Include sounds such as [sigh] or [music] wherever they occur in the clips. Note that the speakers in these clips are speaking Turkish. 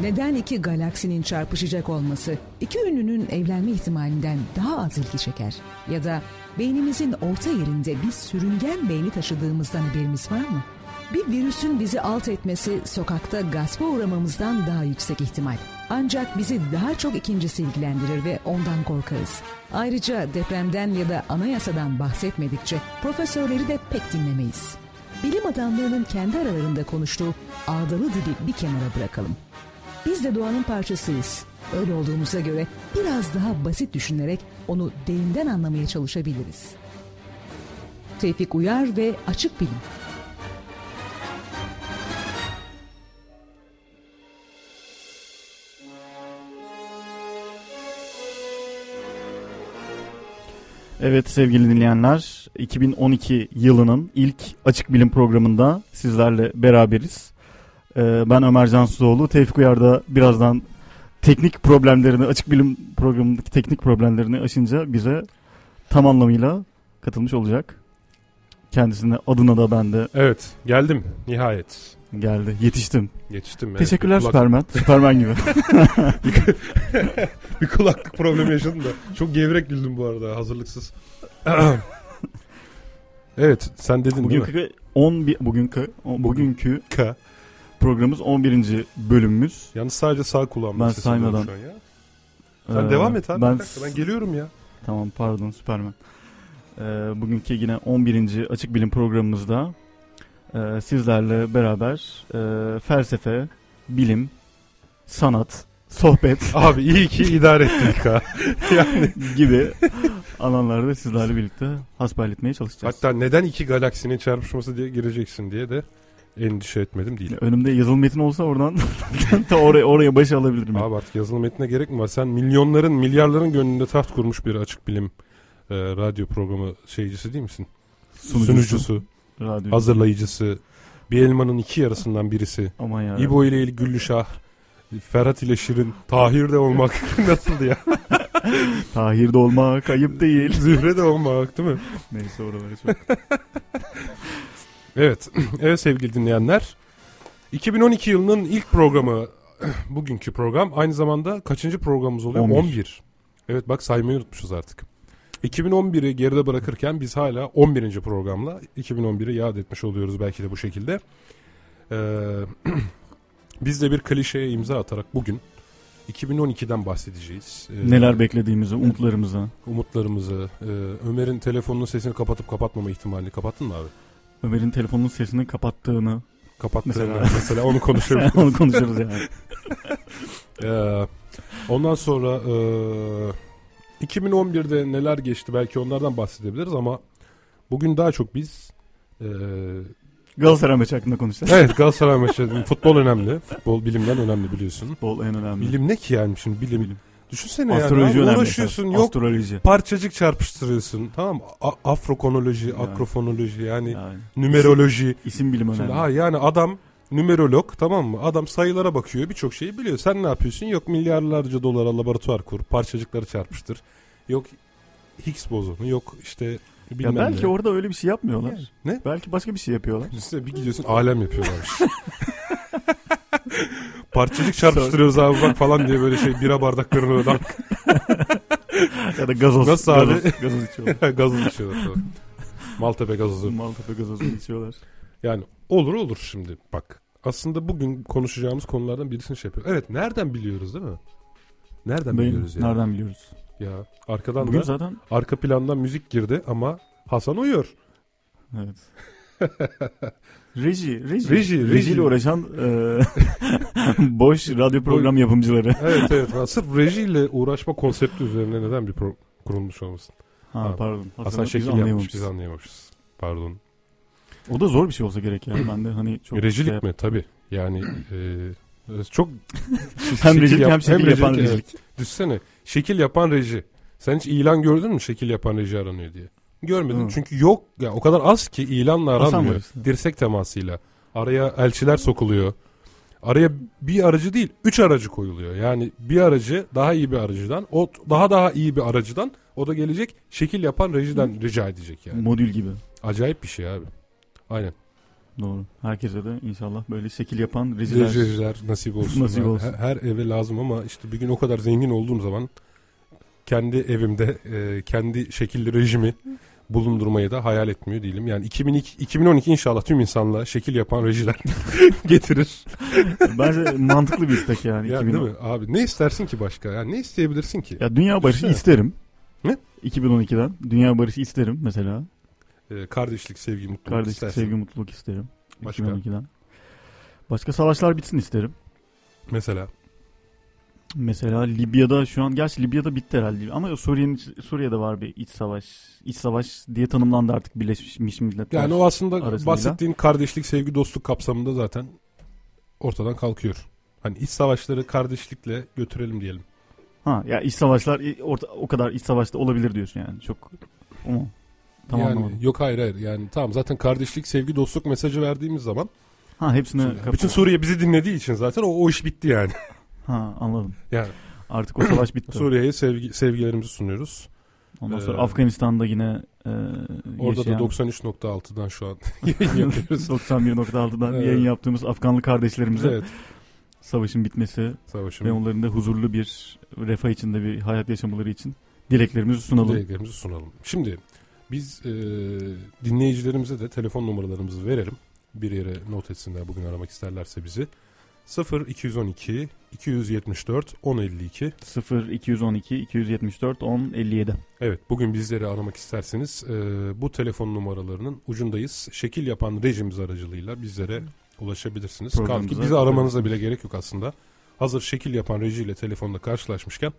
Neden iki galaksinin çarpışacak olması iki ünlünün evlenme ihtimalinden daha az ilgi çeker? Ya da beynimizin orta yerinde bir sürüngen beyni taşıdığımızdan haberimiz var mı? Bir virüsün bizi alt etmesi sokakta gaspa uğramamızdan daha yüksek ihtimal. Ancak bizi daha çok ikincisi ilgilendirir ve ondan korkarız. Ayrıca depremden ya da anayasadan bahsetmedikçe profesörleri de pek dinlemeyiz. Bilim adamlarının kendi aralarında konuştuğu ağdalı dili bir kenara bırakalım. Biz de doğanın parçasıyız. Öyle olduğumuza göre biraz daha basit düşünerek onu derinden anlamaya çalışabiliriz. Tevfik Uyar ve Açık Bilim Evet sevgili dinleyenler 2012 yılının ilk açık bilim programında sizlerle beraberiz. Ee, ben Ömer Cansuzoğlu. Tevfik Uyar da birazdan teknik problemlerini açık bilim programındaki teknik problemlerini aşınca bize tam anlamıyla katılmış olacak. Kendisine adına da ben de Evet geldim nihayet. geldi. Yetiştim. Yetiştim. evet. Teşekkürler kulak- Süpermen. [laughs] Süpermen gibi. [laughs] bir kulaklık problemi yaşadım da. Çok gevrek güldüm bu arada hazırlıksız. [coughs] evet sen dedin değil mi? Bugünkü 11 bugünkü o- bugünkü K. programımız 11. bölümümüz. Yalnız sadece sağ kulağımda Ben saymadan. şu an ya. Sen Ee, devam et abi. Ben, dakika, ben geliyorum ya. Tamam pardon Süpermen. Ee, bugünkü yine 11. Açık Bilim programımızda e, sizlerle beraber e, felsefe, bilim, sanat, sohbet [laughs] Abi iyi ki idare ettik ha. [laughs] yani gibi alanlarda sizlerle birlikte hasbihal çalışacağız. hatta neden iki galaksinin çarpışması diye gireceksin diye de endişe etmedim değil. Önümde yazılı metin olsa oradan [laughs] ta oraya, oraya başa alabilirim. Abi artık yazılı metnine gerek mi var? Sen milyonların, milyarların gönlünde taht kurmuş bir açık bilim e, radyo programı şeycisi değil misin? Sunucusu, radyo. hazırlayıcısı, bir elmanın iki yarısından birisi. Aman ya. İbo ile İl- Güllüşah, Ferhat ile Şirin, Tahir de olmak [laughs] nasıl ya? [laughs] Tahir'de olmak ayıp değil. Zühre de olmak değil mi? Neyse oraları çok. Evet, [clears throat] evet sevgili dinleyenler. 2012 yılının ilk programı, [clears throat] bugünkü program aynı zamanda kaçıncı programımız oluyor? 11. 11. Evet bak saymayı unutmuşuz artık. 2011'i geride bırakırken biz hala 11. programla 2011'i yad etmiş oluyoruz belki de bu şekilde. Ee, [clears throat] biz de bir klişeye imza atarak bugün 2012'den bahsedeceğiz. Ee, Neler beklediğimizi, umutlarımızı. Umutlarımızı, e, Ömer'in telefonunun sesini kapatıp kapatmama ihtimalini kapattın mı abi? Ömer'in telefonun sesini kapattığını Kapattığını Mesela. mesela, [laughs] onu konuşuruz. onu konuşuruz yani. [laughs] Ee, ondan sonra e, 2011'de neler geçti belki onlardan bahsedebiliriz ama bugün daha çok biz e, Galatasaray maçı hakkında konuşacağız. evet Galatasaray maçı futbol önemli. Futbol bilimden önemli biliyorsun. Futbol en önemli. Bilim ne ki yani şimdi bilim. Bilim. Düşünsene Astroloji yani uğraşıyorsun yok Astroloji. parçacık çarpıştırıyorsun tamam? A- afrokonoloji, Yani. akrofonoloji yani Yani. numeroloji. İsim bilimi Şimdi, önemli. ha yani adam numerolog tamam mı? Adam sayılara bakıyor birçok şeyi biliyor. Sen ne yapıyorsun? Yok milyarlarca dolara laboratuvar kur, parçacıkları çarpıştır. Yok Higgs bozonu, yok işte ya bilmem belki ne. orada öyle bir şey yapmıyorlar. Ne? Belki başka bir şey yapıyorlar. Üstüne bir gidiyorsun alem yapıyorlarmış. [laughs] [laughs] Parçacık çarpıştırıyoruz abi bak falan diye böyle şey bira bardaklarını öden [laughs] ya da gazoz. Nasıl abi? Gazoz, gazoz içiyorlar. [laughs] gazoz içiyorlar falan. Maltepe gazozu. Maltepe gazozu içiyorlar. Yani olur olur şimdi bak. Aslında bugün konuşacağımız konulardan birisini şey yapıyor. Evet nereden biliyoruz değil mi? Nereden Benim, biliyoruz ya? nereden biliyoruz? Ya arkadan Bugün da zaten arka plandan müzik girdi ama Hasan uyuyor. evet. Reji, reji. Reji, reji. Rejiyle uğraşan e, [laughs] boş radyo program yapımcıları. Evet evet. Sırf rejiyle uğraşma konsepti üzerine neden bir pro- kurulmuş olmasın? Ha, Ha, pardon. Biz şekil yapmış anlayamamışız. biz anlayamamışız. Pardon. O da zor bir şey olsa gerek yani. Ben de hani çok rejilik şey- mi? Tabii. Yani e, çok [laughs] Hem rejilik yap- hem şekil yapan evet. rejilik. Düşsene. Şekil yapan reji. Sen hiç ilan gördün mü şekil yapan reji aranıyor diye? Görmedim. Hı. Çünkü yok. Ya o kadar az ki ilanla aranmıyor. işte. Dirsek temasıyla. Araya elçiler sokuluyor. Araya bir aracı değil, üç aracı koyuluyor. Yani bir aracı daha iyi bir aracıdan, o daha daha iyi bir aracıdan, o da gelecek şekil yapan rejiden rica edecek yani. Modül gibi. Acayip bir şey abi. Aynen. Doğru. Herkese de inşallah böyle şekil yapan rejiler, Rejiler nasip olsun. [laughs] Nasip Yani olsun. Her, her eve lazım ama işte bir gün o kadar zengin olduğum zaman kendi evimde e, kendi şekilli rejimi bulundurmayı da hayal etmiyor değilim. Yani 2002, 2012 inşallah tüm insanlığa şekil yapan rejiler [laughs] getirir. [laughs] Bence mantıklı bir istek yani. Yani 2010. değil mi? Abi ne istersin ki başka? Yani ne isteyebilirsin ki? Ya dünya barışı Düşünsene. isterim. Ne? 2012'den dünya barışı isterim mesela. Ee, kardeşlik, sevgi, mutluluk Kardeşlik, istersin. sevgi, mutluluk isterim. Başka? 2012'den. Başka savaşlar bitsin isterim. Mesela. Mesela Libya'da şu an gerçi Libya'da bitti herhalde ama Suriye'nin Suriye'de var bir iç savaş. İç savaş diye tanımlandı artık Birleşmiş Milletler. Yani o aslında arasında. bahsettiğin kardeşlik, sevgi, dostluk kapsamında zaten ortadan kalkıyor. Hani iç savaşları kardeşlikle götürelim diyelim. Ha ya iç savaşlar orta, o kadar iç savaşta olabilir diyorsun yani. Çok ama tamam yani anlamadım. yok hayır hayır. Yani tamam zaten kardeşlik, sevgi, dostluk mesajı verdiğimiz zaman Ha hepsini Şimdi bütün Suriye bizi dinlediği için zaten o, o iş bitti yani. [laughs] Ha anladım. Yani Artık o [clears throat] savaş bitti. Suriye'ye sevgi, sevgilerimizi sunuyoruz. Ondan sonra Ee, Afganistan'da yine e, Orada yaşayan, da 93.6'dan şu an [laughs] yayın [laughs] yapıyoruz. 91.6'dan Evet. yayın yaptığımız Afganlı kardeşlerimize evet. savaşın bitmesi Savaşın ve onların da huzurlu bir refah içinde bir hayat yaşamaları için dileklerimizi sunalım. dileklerimizi sunalım. Şimdi biz e, dinleyicilerimize de telefon numaralarımızı verelim. Bir yere not etsinler bugün aramak isterlerse bizi. 0 212 274 1052 0 212 274 10 57. Evet bugün bizleri aramak isterseniz e, bu telefon numaralarının ucundayız. Şekil yapan rejimiz aracılığıyla bizlere ulaşabilirsiniz. Kaldı ki bizi aramanıza bile gerek yok aslında. Hazır şekil yapan rejiyle telefonla karşılaşmışken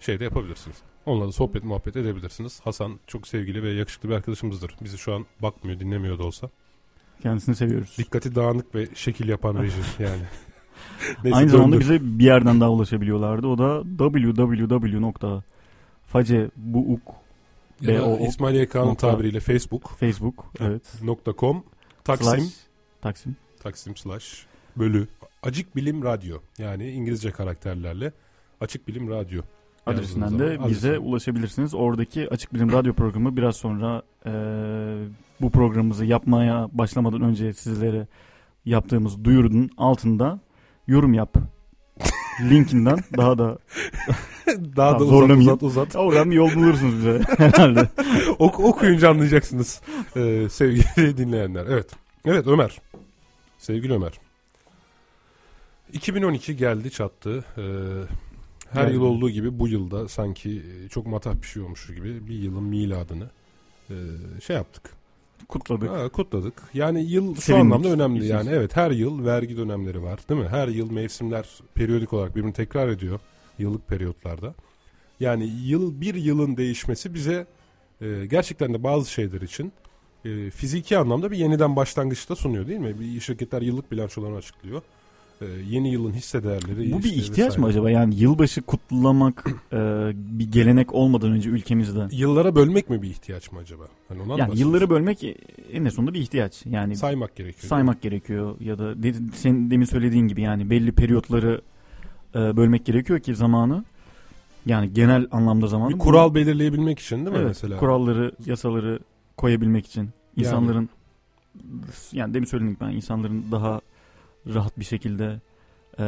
şey de yapabilirsiniz. Onunla da sohbet muhabbet edebilirsiniz. Hasan çok sevgili ve yakışıklı bir arkadaşımızdır. Bizi şu an bakmıyor dinlemiyor da olsa. Kendisini seviyoruz. Dikkati dağınık ve şekil yapan reji [laughs] yani. Neyse, Aynı zamanda bize bir yerden daha ulaşabiliyorlardı. O da www.facebuuk Ya da BOO İsmail YK'nın tabiriyle Facebook Facebook evet. nokta com Taksim Slash, Taksim. Taksim slash bölü Acık Bilim Radyo yani İngilizce karakterlerle Açık Bilim Radyo Adresinden de zaman bize ulaşabilirsiniz. Oradaki Açık Bilim Radyo programı biraz sonra e, bu programımızı yapmaya başlamadan önce sizlere yaptığımız duyurunun altında yorum yap linkinden daha da [laughs] Daha da uzat uzat uzat. oradan bir yol bulursunuz bize [laughs] herhalde. [laughs] Ok, okuyunca anlayacaksınız ee, sevgili dinleyenler. Evet. Evet Ömer. Sevgili Ömer. 2012 geldi çattı. Ee, her Geldi. yıl olduğu gibi bu yılda sanki çok matah bir şey olmuş gibi bir yılın miladını e, şey yaptık. Kutladık. Ha, kutladık. Yani yıl şu Sevindik. anlamda önemli. İşsiz. Yani evet her yıl vergi dönemleri var değil mi? Her yıl mevsimler periyodik olarak birbirini tekrar ediyor yıllık periyotlarda. Yani yıl bir yılın değişmesi bize e, gerçekten de bazı şeyler için e, fiziki anlamda bir yeniden başlangıçta sunuyor değil mi? Bir şirketler yıllık bilançolarını açıklıyor. E, yeni yılın hisse değerleri Bu bir ihtiyaç mı vesaire. acaba? Yani yılbaşı kutlamak e, bir gelenek olmadan önce ülkemizde. Yıllara bölmek mi bir ihtiyaç mı acaba? Hani ondan Yani yılları bölmek en sonunda bir ihtiyaç. Yani saymak gerekiyor. saymak gerekiyor ya da de, senin demin söylediğin gibi yani belli periyotları e, bölmek gerekiyor ki zamanı yani genel anlamda zamanı Bir kural belirleyebilmek için değil mi evet, mesela? kuralları yasaları koyabilmek için insanların yani, demin söylediğim gibi ben insanların daha rahat bir şekilde e,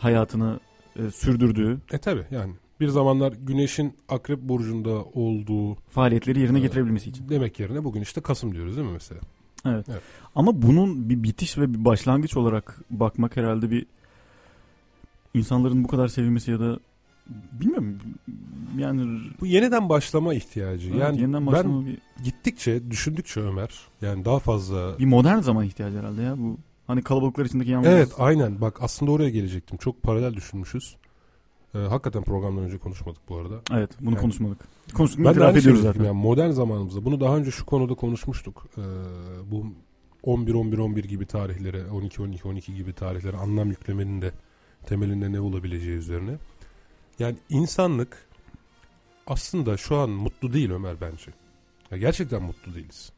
hayatını e, sürdürdüğü E tabi yani bir zamanlar güneşin akrep burcunda olduğu faaliyetleri yerine Evet. getirebilmesi için. demek yerine bugün işte Kasım diyoruz değil mi mesela? Evet. Evet. Ama bunun bir bitiş ve bir başlangıç olarak bakmak herhalde bir insanların bu kadar sevilmesi ya da bilmiyorum yani Bu yeniden başlama ihtiyacı. evet, yani yeniden ben başlama bir, gittikçe düşündükçe Ömer yani daha fazla bir modern zaman ihtiyacı herhalde ya bu hani kalabalıklar içindeki yalnız Evet aynen bak aslında oraya gelecektim. Çok paralel düşünmüşüz. Ee, hakikaten programdan önce konuşmadık bu arada. evet bunu Yani- konuşmadık. Konuştuk Ben de itiraf ediyoruz zaten. Yani modern zamanımızda bunu daha önce şu konuda konuşmuştuk. Ee, bu 11 11 11 gibi tarihlere 12 12 12 gibi tarihlere anlam yüklemenin de temelinde ne olabileceği üzerine. Yani insanlık aslında şu an mutlu değil Ömer bence. Ya gerçekten mutlu değiliz.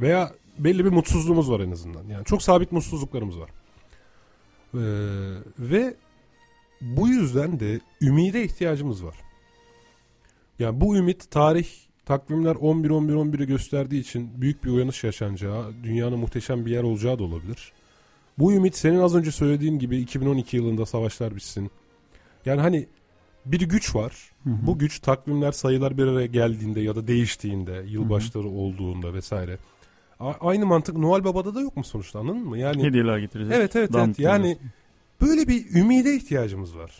Veya belli bir mutsuzluğumuz var en azından. Yani çok sabit mutsuzluklarımız var. Ee, ve bu yüzden de ümide ihtiyacımız var. Yani bu ümit tarih takvimler 11-11-11'i gösterdiği için büyük bir uyanış yaşanacağı, dünyanın muhteşem bir yer olacağı da olabilir. Bu ümit senin az önce söylediğin gibi 2012 yılında savaşlar bitsin. Yani hani bir güç var. Hı hı. Bu güç takvimler sayılar bir araya geldiğinde ya da değiştiğinde, yılbaşları olduğunda vesaire. A- aynı mantık Noel Baba'da da yok mu sonuçta anladın mı? Yani Hediyeler getirecek. evet evet evet. Yani böyle bir ümide ihtiyacımız var.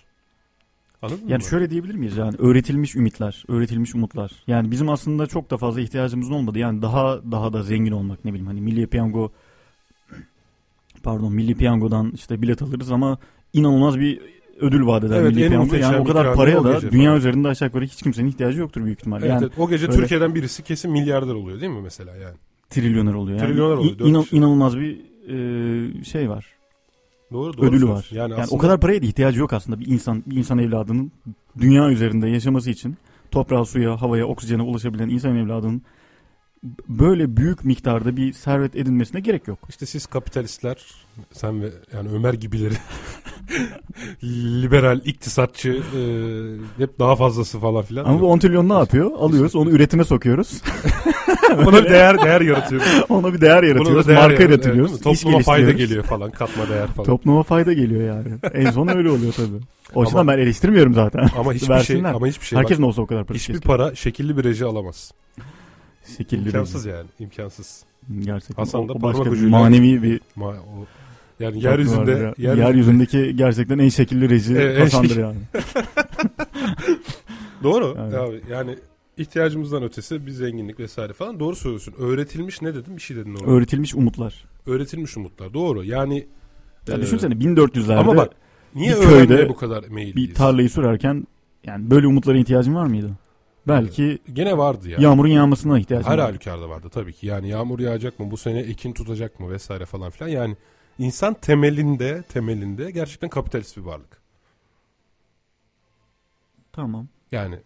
Anladın Yani mı? şöyle diyebilir miyiz yani öğretilmiş ümitler, öğretilmiş umutlar. Yani bizim aslında çok da fazla ihtiyacımız olmadı. Yani daha daha da zengin olmak ne bileyim hani milli piyango [clears throat] pardon milli piyangodan işte bilet alırız ama inanılmaz bir ödül vaat eder Evet, milli piyango. Yani o kadar paraya da dünya falan. üzerinde aşağı yukarı hiç kimsenin ihtiyacı yoktur büyük ihtimalle. Evet, yani evet. o gece böyle- Türkiye'den birisi kesin milyarder oluyor değil mi mesela yani? Trilyoner oluyor. Yani Trilyoner oluyor, İ- inan- inanılmaz bir e, şey var. Doğru doğru. ödülü var. Yani, Yani, o kadar paraya da ihtiyacı yok aslında bir insan bir insan evladının dünya üzerinde yaşaması için toprağa, suya, havaya, oksijene ulaşabilen insan evladının böyle büyük miktarda bir servet edinmesine gerek yok. işte siz kapitalistler sen ve yani Ömer gibileri [laughs] liberal, iktisatçı e, hep daha fazlası falan filan. Ama bu 10 trilyon ne yapıyor? Alıyoruz, onu üretime sokuyoruz. [laughs] Ona bir değer değer yaratıyor. [laughs] Ona bir değer yaratıyoruz, değer marka yaratıyor, üretiliyoruz, evet, Topluma fayda geliyor falan, katma değer falan. Topluma fayda geliyor yani. En son öyle oluyor tabii. O açıdan ben eleştirmiyorum zaten. ama hiçbir şey ama hiçbir şey Herkesin olsa o kadar para hiçbir keşke. para şekilli bir reji alamaz. Şekilli İmkansız yani, imkansız. Gerçekten. Hasan da o, o parmak başka bir ucuyla- manevi bir Ma o, yani yeryüzünde, ya. yeryüzünde yeryüzündeki gerçekten en şekilli reji Evet, en Hasan'dır şekil- [laughs] yani. [laughs] Doğru. Evet. Abi, yani ihtiyacımızdan ötesi bir zenginlik vesaire falan. Doğru söylüyorsun. Öğretilmiş ne dedim? Bir şey dedin orada. Öğretilmiş umutlar. Öğretilmiş umutlar. Doğru. Yani Ya e, düşünsene 1400'lerde Ama bak niye bir köyde bu kadar meyilliyiz? bir tarlayı sürerken yani böyle umutlara ihtiyacın var mıydı? Belki Gene vardı ya. yağmurun yağmasına ihtiyacın Her halükarda vardı tabii ki. Yani yağmur yağacak mı? Bu sene ekin tutacak mı? Vesaire falan filan. Yani insan temelinde temelinde gerçekten kapitalist bir varlık. Tamam. Yani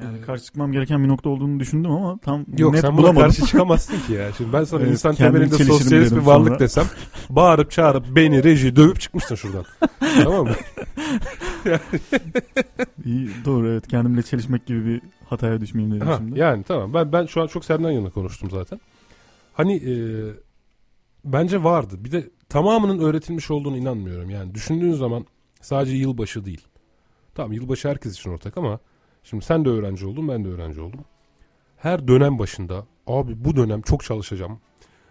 Yani Ee, karşı çıkmam gereken bir nokta olduğunu düşündüm ama tam Yok net sen buna bulamadım. karşı [laughs] çıkamazsın ki ya. Şimdi ben sana Evet, insan temelinde sosyalist bir varlık sonra. desem bağırıp çağırıp beni reji dövüp çıkmışsın şuradan. [laughs] tamam mı? [laughs] İyi, doğru evet kendimle çelişmek gibi bir hataya düşmeyeyim dedim Ha, şimdi. yani tamam ben ben şu an çok senden yana konuştum zaten. Hani e, bence vardı. Bir de tamamının öğretilmiş olduğunu inanmıyorum. Yani düşündüğün zaman sadece yılbaşı değil. Tamam yılbaşı herkes için ortak ama şimdi sen de öğrenci oldun ben de öğrenci oldum. Her dönem başında abi bu dönem çok çalışacağım.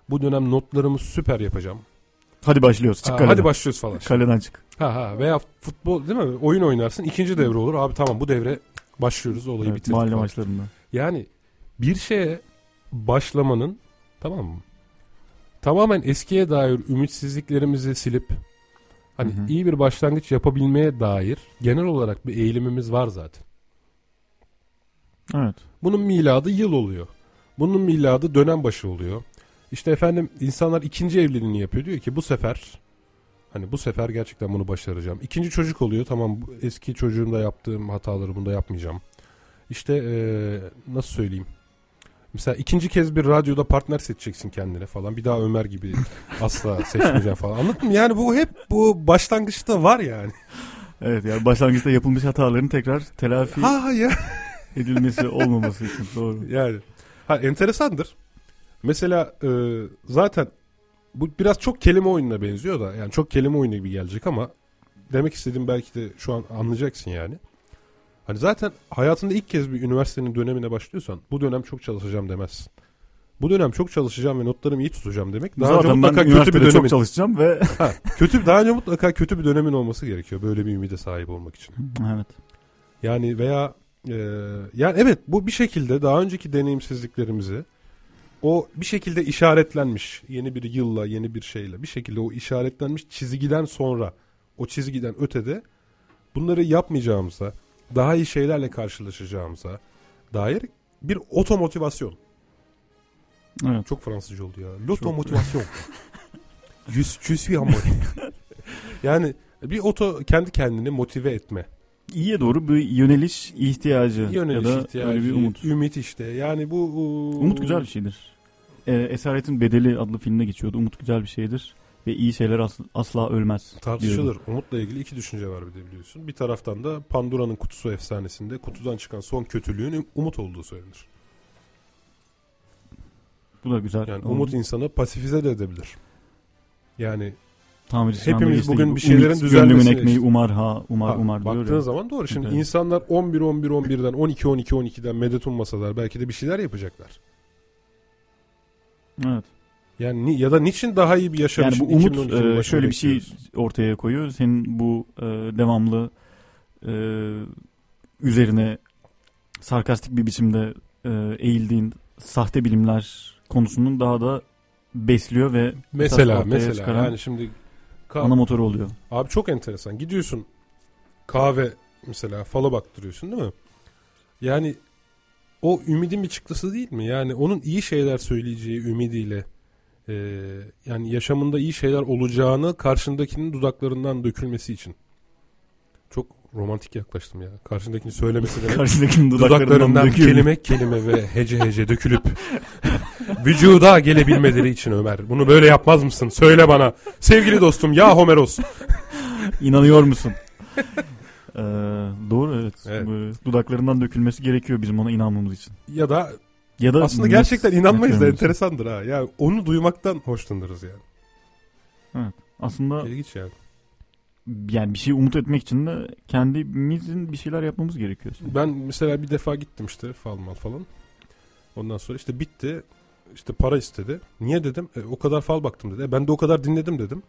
Bu dönem notlarımı süper yapacağım. Hadi başlıyoruz çık Ha, kaleden. hadi başlıyoruz falan. Kaleden çık. Ha ha veya futbol değil mi? Oyun oynarsın. ikinci devre olur. Abi tamam bu devre başlıyoruz. Olayı Evet, bitirdik. mahalle falan. maçlarında. Yani bir şeye başlamanın tamam mı? Tamamen eskiye dair ümitsizliklerimizi silip hani Hı hı. iyi bir başlangıç yapabilmeye dair genel olarak bir eğilimimiz var zaten. Evet. Bunun miladı yıl oluyor. Bunun miladı dönem başı oluyor. İşte efendim insanlar ikinci evliliğini yapıyor. Diyor ki bu sefer hani bu sefer gerçekten bunu başaracağım. İkinci çocuk oluyor. Tamam eski çocuğumda yaptığım hataları bunda yapmayacağım. İşte eee, nasıl söyleyeyim? Mesela ikinci kez bir radyoda partner seçeceksin kendine falan. Bir daha Ömer gibi [laughs] asla seçmeyeceğim falan. Anladın mı? Yani bu hep bu başlangıçta var yani. Evet yani başlangıçta yapılmış hataların tekrar telafi Ha ya. Edilmesi olmaması için doğru. Yani ha enteresandır. Mesela e, zaten bu biraz çok kelime oyununa benziyor da yani çok kelime oyunu gibi gelecek ama demek istediğim belki de şu an anlayacaksın yani. Hani zaten hayatında ilk kez bir üniversitenin dönemine başlıyorsan bu dönem çok çalışacağım demezsin. Bu dönem çok çalışacağım ve notlarımı iyi tutacağım demek. Daha önce Zaten ben mutlaka kötü bir dönemin, çok çalışacağım ve [laughs] Ha, kötü daha önce mutlaka kötü bir dönemin olması gerekiyor böyle bir ümide sahip olmak için. evet. Yani veya e, yani evet bu bir şekilde daha önceki deneyimsizliklerimizi o bir şekilde işaretlenmiş yeni bir yılla yeni bir şeyle bir şekilde o işaretlenmiş çizgiden sonra o çizgiden ötede bunları yapmayacağımıza daha iyi şeylerle karşılaşacağımıza dair bir otomotivasyon. Evet. Çok Fransızca oldu ya. [laughs] Je suis en mode. yani bir oto kendi kendini motive etme. İyiye doğru bir yöneliş ihtiyacı Yöneliş ya da ihtiyacı, öyle bir umut. ümit işte. Yani bu u- Umut güzel bir şeydir. Ee, Esaretin Bedeli adlı filmde geçiyordu. Umut güzel bir şeydir ve iyi şeyler as- asla ölmez. tartışılır. diyordu. Umutla ilgili iki düşünce var bir de biliyorsun. Bir taraftan da Pandora'nın kutusu efsanesinde kutudan çıkan son kötülüğün umut olduğu söylenir. Bu da güzel. Yani Doğru. umut insanı pasifize de edebilir. Yani Tamirci hepimiz geçtiği bugün bir şeylerin düzelmesini Gönlümün ekmeği işte. umar ha umar ha, umar diyor baktığın ya. zaman doğru. Şimdi Evet. insanlar 11 11 11'den 12 12 12'den medet ummasalar belki de bir şeyler yapacaklar. Evet. Yani ni- ya da niçin daha iyi bir yaşam Yani için bu umut 2012'nin e, şöyle bir şey ortaya koyuyor. Senin bu e, devamlı e, üzerine sarkastik bir biçimde e, eğildiğin sahte bilimler konusunun daha da besliyor ve Mesela mesela çıkaran yani şimdi ka- ana motoru oluyor. Abi çok enteresan. Gidiyorsun kahve mesela fala baktırıyorsun değil mi? Yani o ümidin bir çıktısı değil mi? Yani onun iyi şeyler söyleyeceği ümidiyle e, yani yaşamında iyi şeyler olacağını karşındakinin dudaklarından dökülmesi için. Romantik yaklaştım ya. Karşındakini söylemesi [laughs] demek. Karşındakinin dudaklarından, dudaklarından kelime kelime ve hece hece dökülüp [laughs] vücuda gelebilmeleri için Ömer. Bunu böyle yapmaz mısın? Söyle bana. Sevgili dostum ya Homeros. [laughs] İnanıyor musun? Ee, doğru evet. Evet. Böyle dudaklarından dökülmesi gerekiyor bizim ona inanmamız için. Ya da Ya da aslında gerçekten inanmayız da enteresandır ha. Ya onu duymaktan hoşlanırız yani. Aslında İlginç yani. Yani bir şey umut etmek için de kendimizin bir şeyler yapmamız gerekiyor. Ben mesela bir defa gittim işte falmal falan. Ondan sonra işte bitti. İşte para istedi. Niye dedim? E, o kadar fal baktım dedi. E, ben de o kadar dinledim dedim.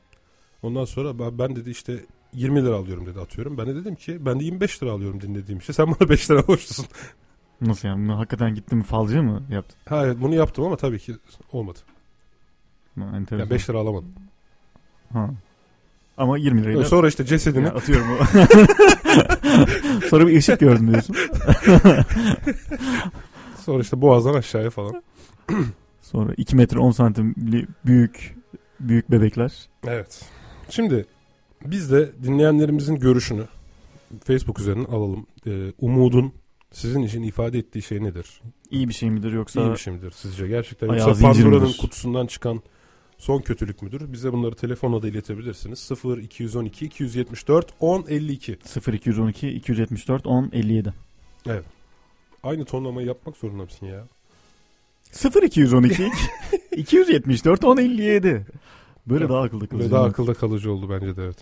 Ondan sonra ben, ben dedi işte 20 lira alıyorum dedi atıyorum. Ben de dedim ki ben de 25 lira alıyorum dinlediğim işte. [laughs] Sen bana 5 lira borçlusun. Nasıl yani? Bunu hakikaten gittim falcı mı yaptın? ha evet bunu yaptım ama tabii ki olmadı. Ha, enteresan. Yani 5 lira alamadım. Ha. Ama 20 lirayla Sonra işte cesedini Ya atıyorum o. [laughs] Sonra bir ışık gördüm diyorsun. [laughs] sonra işte boğazdan aşağıya falan. [clears throat] Sonra 2 metre 10 santimli büyük büyük bebekler. Evet. Şimdi biz de dinleyenlerimizin görüşünü Facebook üzerinden alalım. Ee, umudun sizin için ifade ettiği şey nedir? İyi bir şey midir yoksa İyi bir şey midir sizce? Gerçekten yoksa Pandora'nın kutusundan çıkan son kötülük müdür? Bize bunları telefonla da iletebilirsiniz. 0 212 274 10 52. 0212 274 10 57. Aynı tonlamayı yapmak zorunda mısın ya? 0212 274 10 57. Böyle Evet. daha akılda kalıcı. Ve daha evet. akılda kalıcı oldu bence de evet.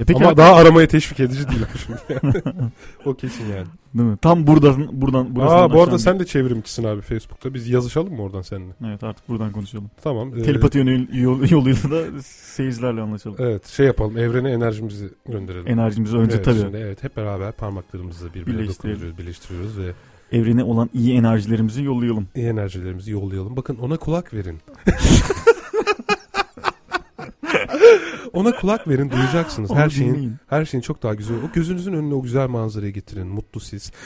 E peki Ama abi- daha aramaya teşvik edici değil şimdi. Yani. [laughs] o kesin yani. değil mi? Tam buradan buradan burasından Aa bu arada sen de çevrimcisin abi Facebook'ta. Biz yazışalım mı oradan seninle? Evet artık buradan konuşalım. Tamam. ee, Telepati yol- yoluyla da seyircilerle anlaşalım. Evet şey yapalım evrene enerjimizi gönderelim. Enerjimizi önce evet, tabii şimdi evet hep beraber parmaklarımızı birbirine Birleştirelim. dokunuyoruz, birleştiriyoruz ve evrene olan iyi enerjilerimizi yollayalım. iyi enerjilerimizi yollayalım. Bakın ona kulak verin. [laughs] ona kulak verin duyacaksınız. Her Onu şeyin dinleyin. her şeyin çok daha güzel. O gözünüzün önüne o güzel manzarayı getirin. Mutlu siz. [laughs]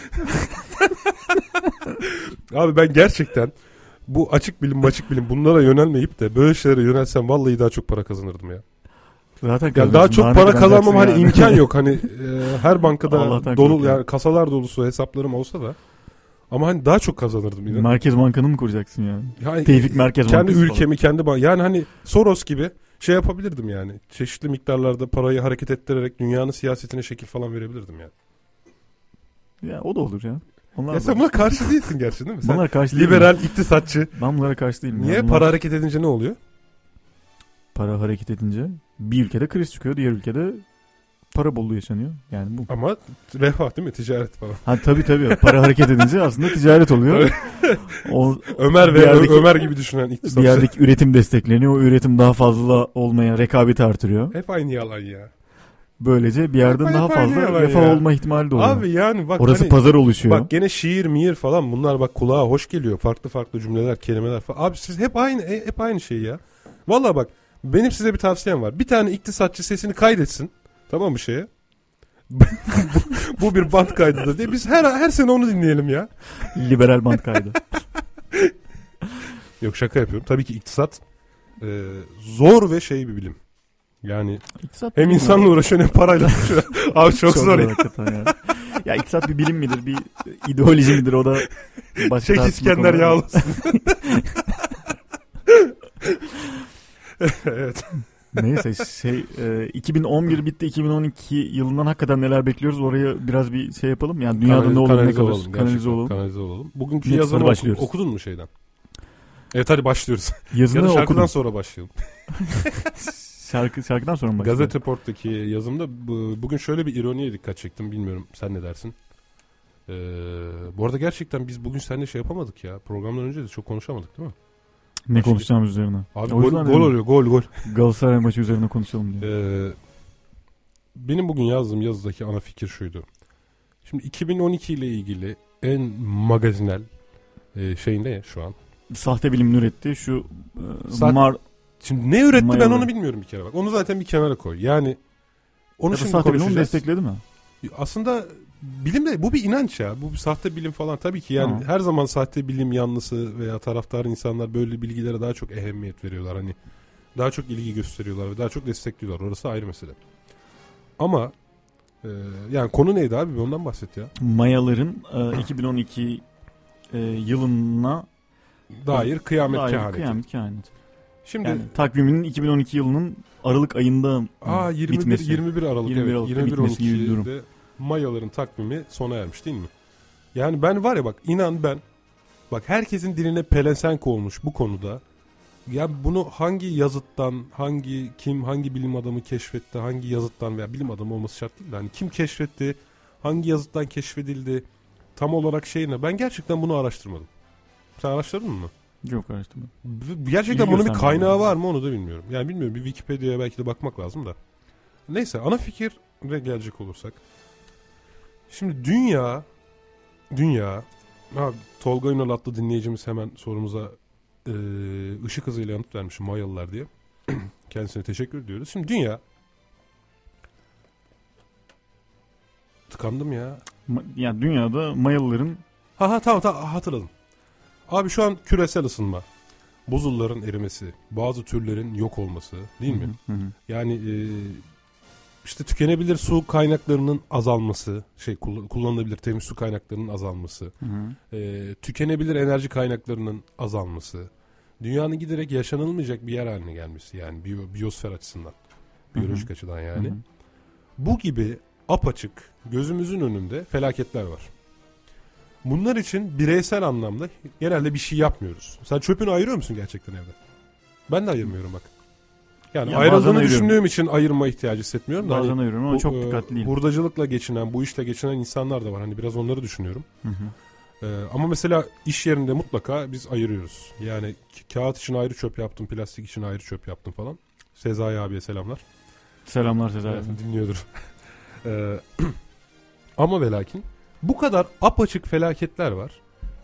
Abi ben gerçekten bu açık bilim açık bilim bunlara yönelmeyip de böyle şeylere yönelsem vallahi daha çok para kazanırdım ya. Zaten Ya daha çok para kazanmam hani yani? imkan [laughs] yok. Hani e, her bankada Allah'tan dolu yani kasalar dolusu hesaplarım olsa da ama hani daha çok kazanırdım inan. Merkez Bankanı mı kuracaksın yani? Yani Tevfik Merkez kendi Bankası falan. ülkemi kendi ban- yani hani Soros gibi şey yapabilirdim yani. Çeşitli miktarlarda parayı hareket ettirerek dünyanın siyasetine şekil falan verebilirdim yani. Ya o da olur ya. Onlar Ya da. sen buna karşı değilsin gerçi değil mi? Sen Bunlar karşı değil mi? liberal, iktisatçı. Ben bunlara karşı değilim. Niye? ya. Bunlar- Para hareket edince ne oluyor? para hareket edince bir ülkede kriz çıkıyor, diğer ülkede para bolluğu yaşanıyor. Yani bu. Ama refah değil mi? Ticaret falan. Ha tabii tabii. Para hareket edince aslında ticaret oluyor. o Ömer ve Bir yerdeki- Ömer gibi düşünen bir iktisatçı. yerdeki üretim destekleniyor. O üretim daha fazla olmaya rekabeti artırıyor. Hep aynı yalan ya. Böylece bir yerden Hep daha aynı fazla refah ya. olma ihtimali de oluyor. Abi yani bak Orası hani, pazar oluşuyor. Bak gene şiir miyir falan bunlar bak kulağa hoş geliyor. Farklı farklı cümleler, kelimeler falan. Abi siz hep aynı e, hep aynı şey ya. Vallahi bak benim size bir tavsiyem var. Bir tane iktisatçı sesini kaydetsin. Tamam mı şeye? [laughs] bu, bir band kaydıdır diye. Biz her her sene onu dinleyelim ya. Liberal band kaydı. Yok şaka yapıyorum. Tabii ki iktisat e, zor ve şey bir bilim. Yani İktisat hem insanla uğraşıyor hem parayla [laughs] uğraşıyor. Abi çok, zor ya. ya. ya iktisat bir bilim midir? Bir ideoloji midir? O da başka Çek İskender yağlasın. [laughs] evet. Neyse şey e, 2011 bitti 2012 yılından hakikaten neler bekliyoruz oraya biraz bir şey yapalım. Yani dünyada Kanalize- ne olur ne kalır olalım, kanalize olalım. Kanalize olalım. Bugünkü Net yazımı sıfır başlıyoruz. oku- okudun mu şeyden? Evet hadi başlıyoruz. [laughs] Yazını ya da şarkıdan okudum. sonra başlayalım. [laughs] [laughs] Şarkı, şarkıdan sonra mı başlayalım? Gazete Port'taki yazımda bu- bugün şöyle bir ironiye dikkat çektim. Bilmiyorum sen ne dersin? Ee, bu arada gerçekten biz bugün seninle şey yapamadık ya. Programdan önce de çok konuşamadık değil mi? Ne konuşacağımız üzerine. Abi O gol, gol oluyor gol gol. Galatasaray maçı üzerine konuşalım diye. Ee, benim bugün yazdığım yazıdaki ana fikir şuydu. Şimdi 2012 ile ilgili en magazinel e, şey ne şu an? Sahte bilim üretti. Şu e, Sa- Mar Şimdi ne üretti ben Mayalı. onu bilmiyorum bir kere bak. Onu zaten bir kenara koy. Yani onu ya şimdi sahte bilim onu konuşacağız. destekledi mi? Aslında bilim de bu bir inanç ya. Bu bir sahte bilim falan tabii ki yani Tamam. her zaman sahte bilim yanlısı veya taraftar insanlar böyle bilgilere daha çok ehemmiyet veriyorlar. Hani daha çok ilgi gösteriyorlar ve daha çok destekliyorlar. Orası ayrı mesele. Ama e, yani konu neydi abi? Bir ondan bahset ya. Mayaların e, 2012 e, yılına Dair kıyamet dair kehaneti. kıyamet kehaneti. Şimdi Yani takviminin 2012 yılının Aralık ayında aa 21 bitmesi. 21 Aralık 21 evet. Aralık'ta 21 bitmesi gibi bir durum. 12'de Mayaların takvimi sona ermiş değil mi? Yani ben var ya bak inan ben bak herkesin diline pelesenk olmuş bu konuda. Ya bunu hangi yazıttan, hangi kim, hangi bilim adamı keşfetti, hangi yazıttan veya bilim adamı olması şart değil de hani kim keşfetti, hangi yazıttan keşfedildi, tam olarak şey ne? Ben gerçekten bunu araştırmadım. Sen araştırdın mı? Yok araştırmadım. Gerçekten İlgi bunun bir kaynağı yani. var mı onu da bilmiyorum. Yani bilmiyorum bir Wikipedia'ya belki de bakmak lazım da. Neyse ana fikire gelecek olursak. Şimdi dünya dünya ha, Tolga Ünal adlı dinleyicimiz hemen sorumuza e, ışık hızıyla yanıt vermiş Mayalılar diye. [clears throat] Kendisine teşekkür ediyoruz. Şimdi dünya tıkandım ya. Ma- yani dünyada Mayalıların Ha ha tamam tamam hatırladım. Abi şu an küresel ısınma, buzulların erimesi, bazı türlerin yok olması değil mi? Hı hı. Yani e, işte tükenebilir su kaynaklarının azalması, şey kull- kullanılabilir temiz su kaynaklarının azalması, Hı hı. e, tükenebilir enerji kaynaklarının azalması, dünyanın giderek yaşanılmayacak bir yer haline gelmesi yani biyo, biyosfer açısından, biyolojik açıdan yani. Hı hı. Bu gibi apaçık gözümüzün önünde felaketler var. Bunlar için bireysel anlamda genelde bir şey yapmıyoruz. Sen çöpünü ayırıyor musun gerçekten evde? Ben de ayırmıyorum bak. Yani Ya ayrıldığını düşündüğüm için ayırma ihtiyacı hissetmiyorum. Da Bazen hani ayırıyorum ama bu, çok e, dikkatli değilim. Hurdacılıkla geçinen, bu işle geçinen insanlar da var. Hani biraz onları düşünüyorum. Hı hı. Ee, ama mesela iş yerinde mutlaka biz ayırıyoruz. Yani kağıt için ayrı çöp yaptım, plastik için ayrı çöp yaptım falan. Sezai abiye selamlar. Selamlar Sezai. Evet, dinliyordur. Ee, [laughs] [clears throat] ama ve lakin bu kadar apaçık felaketler var.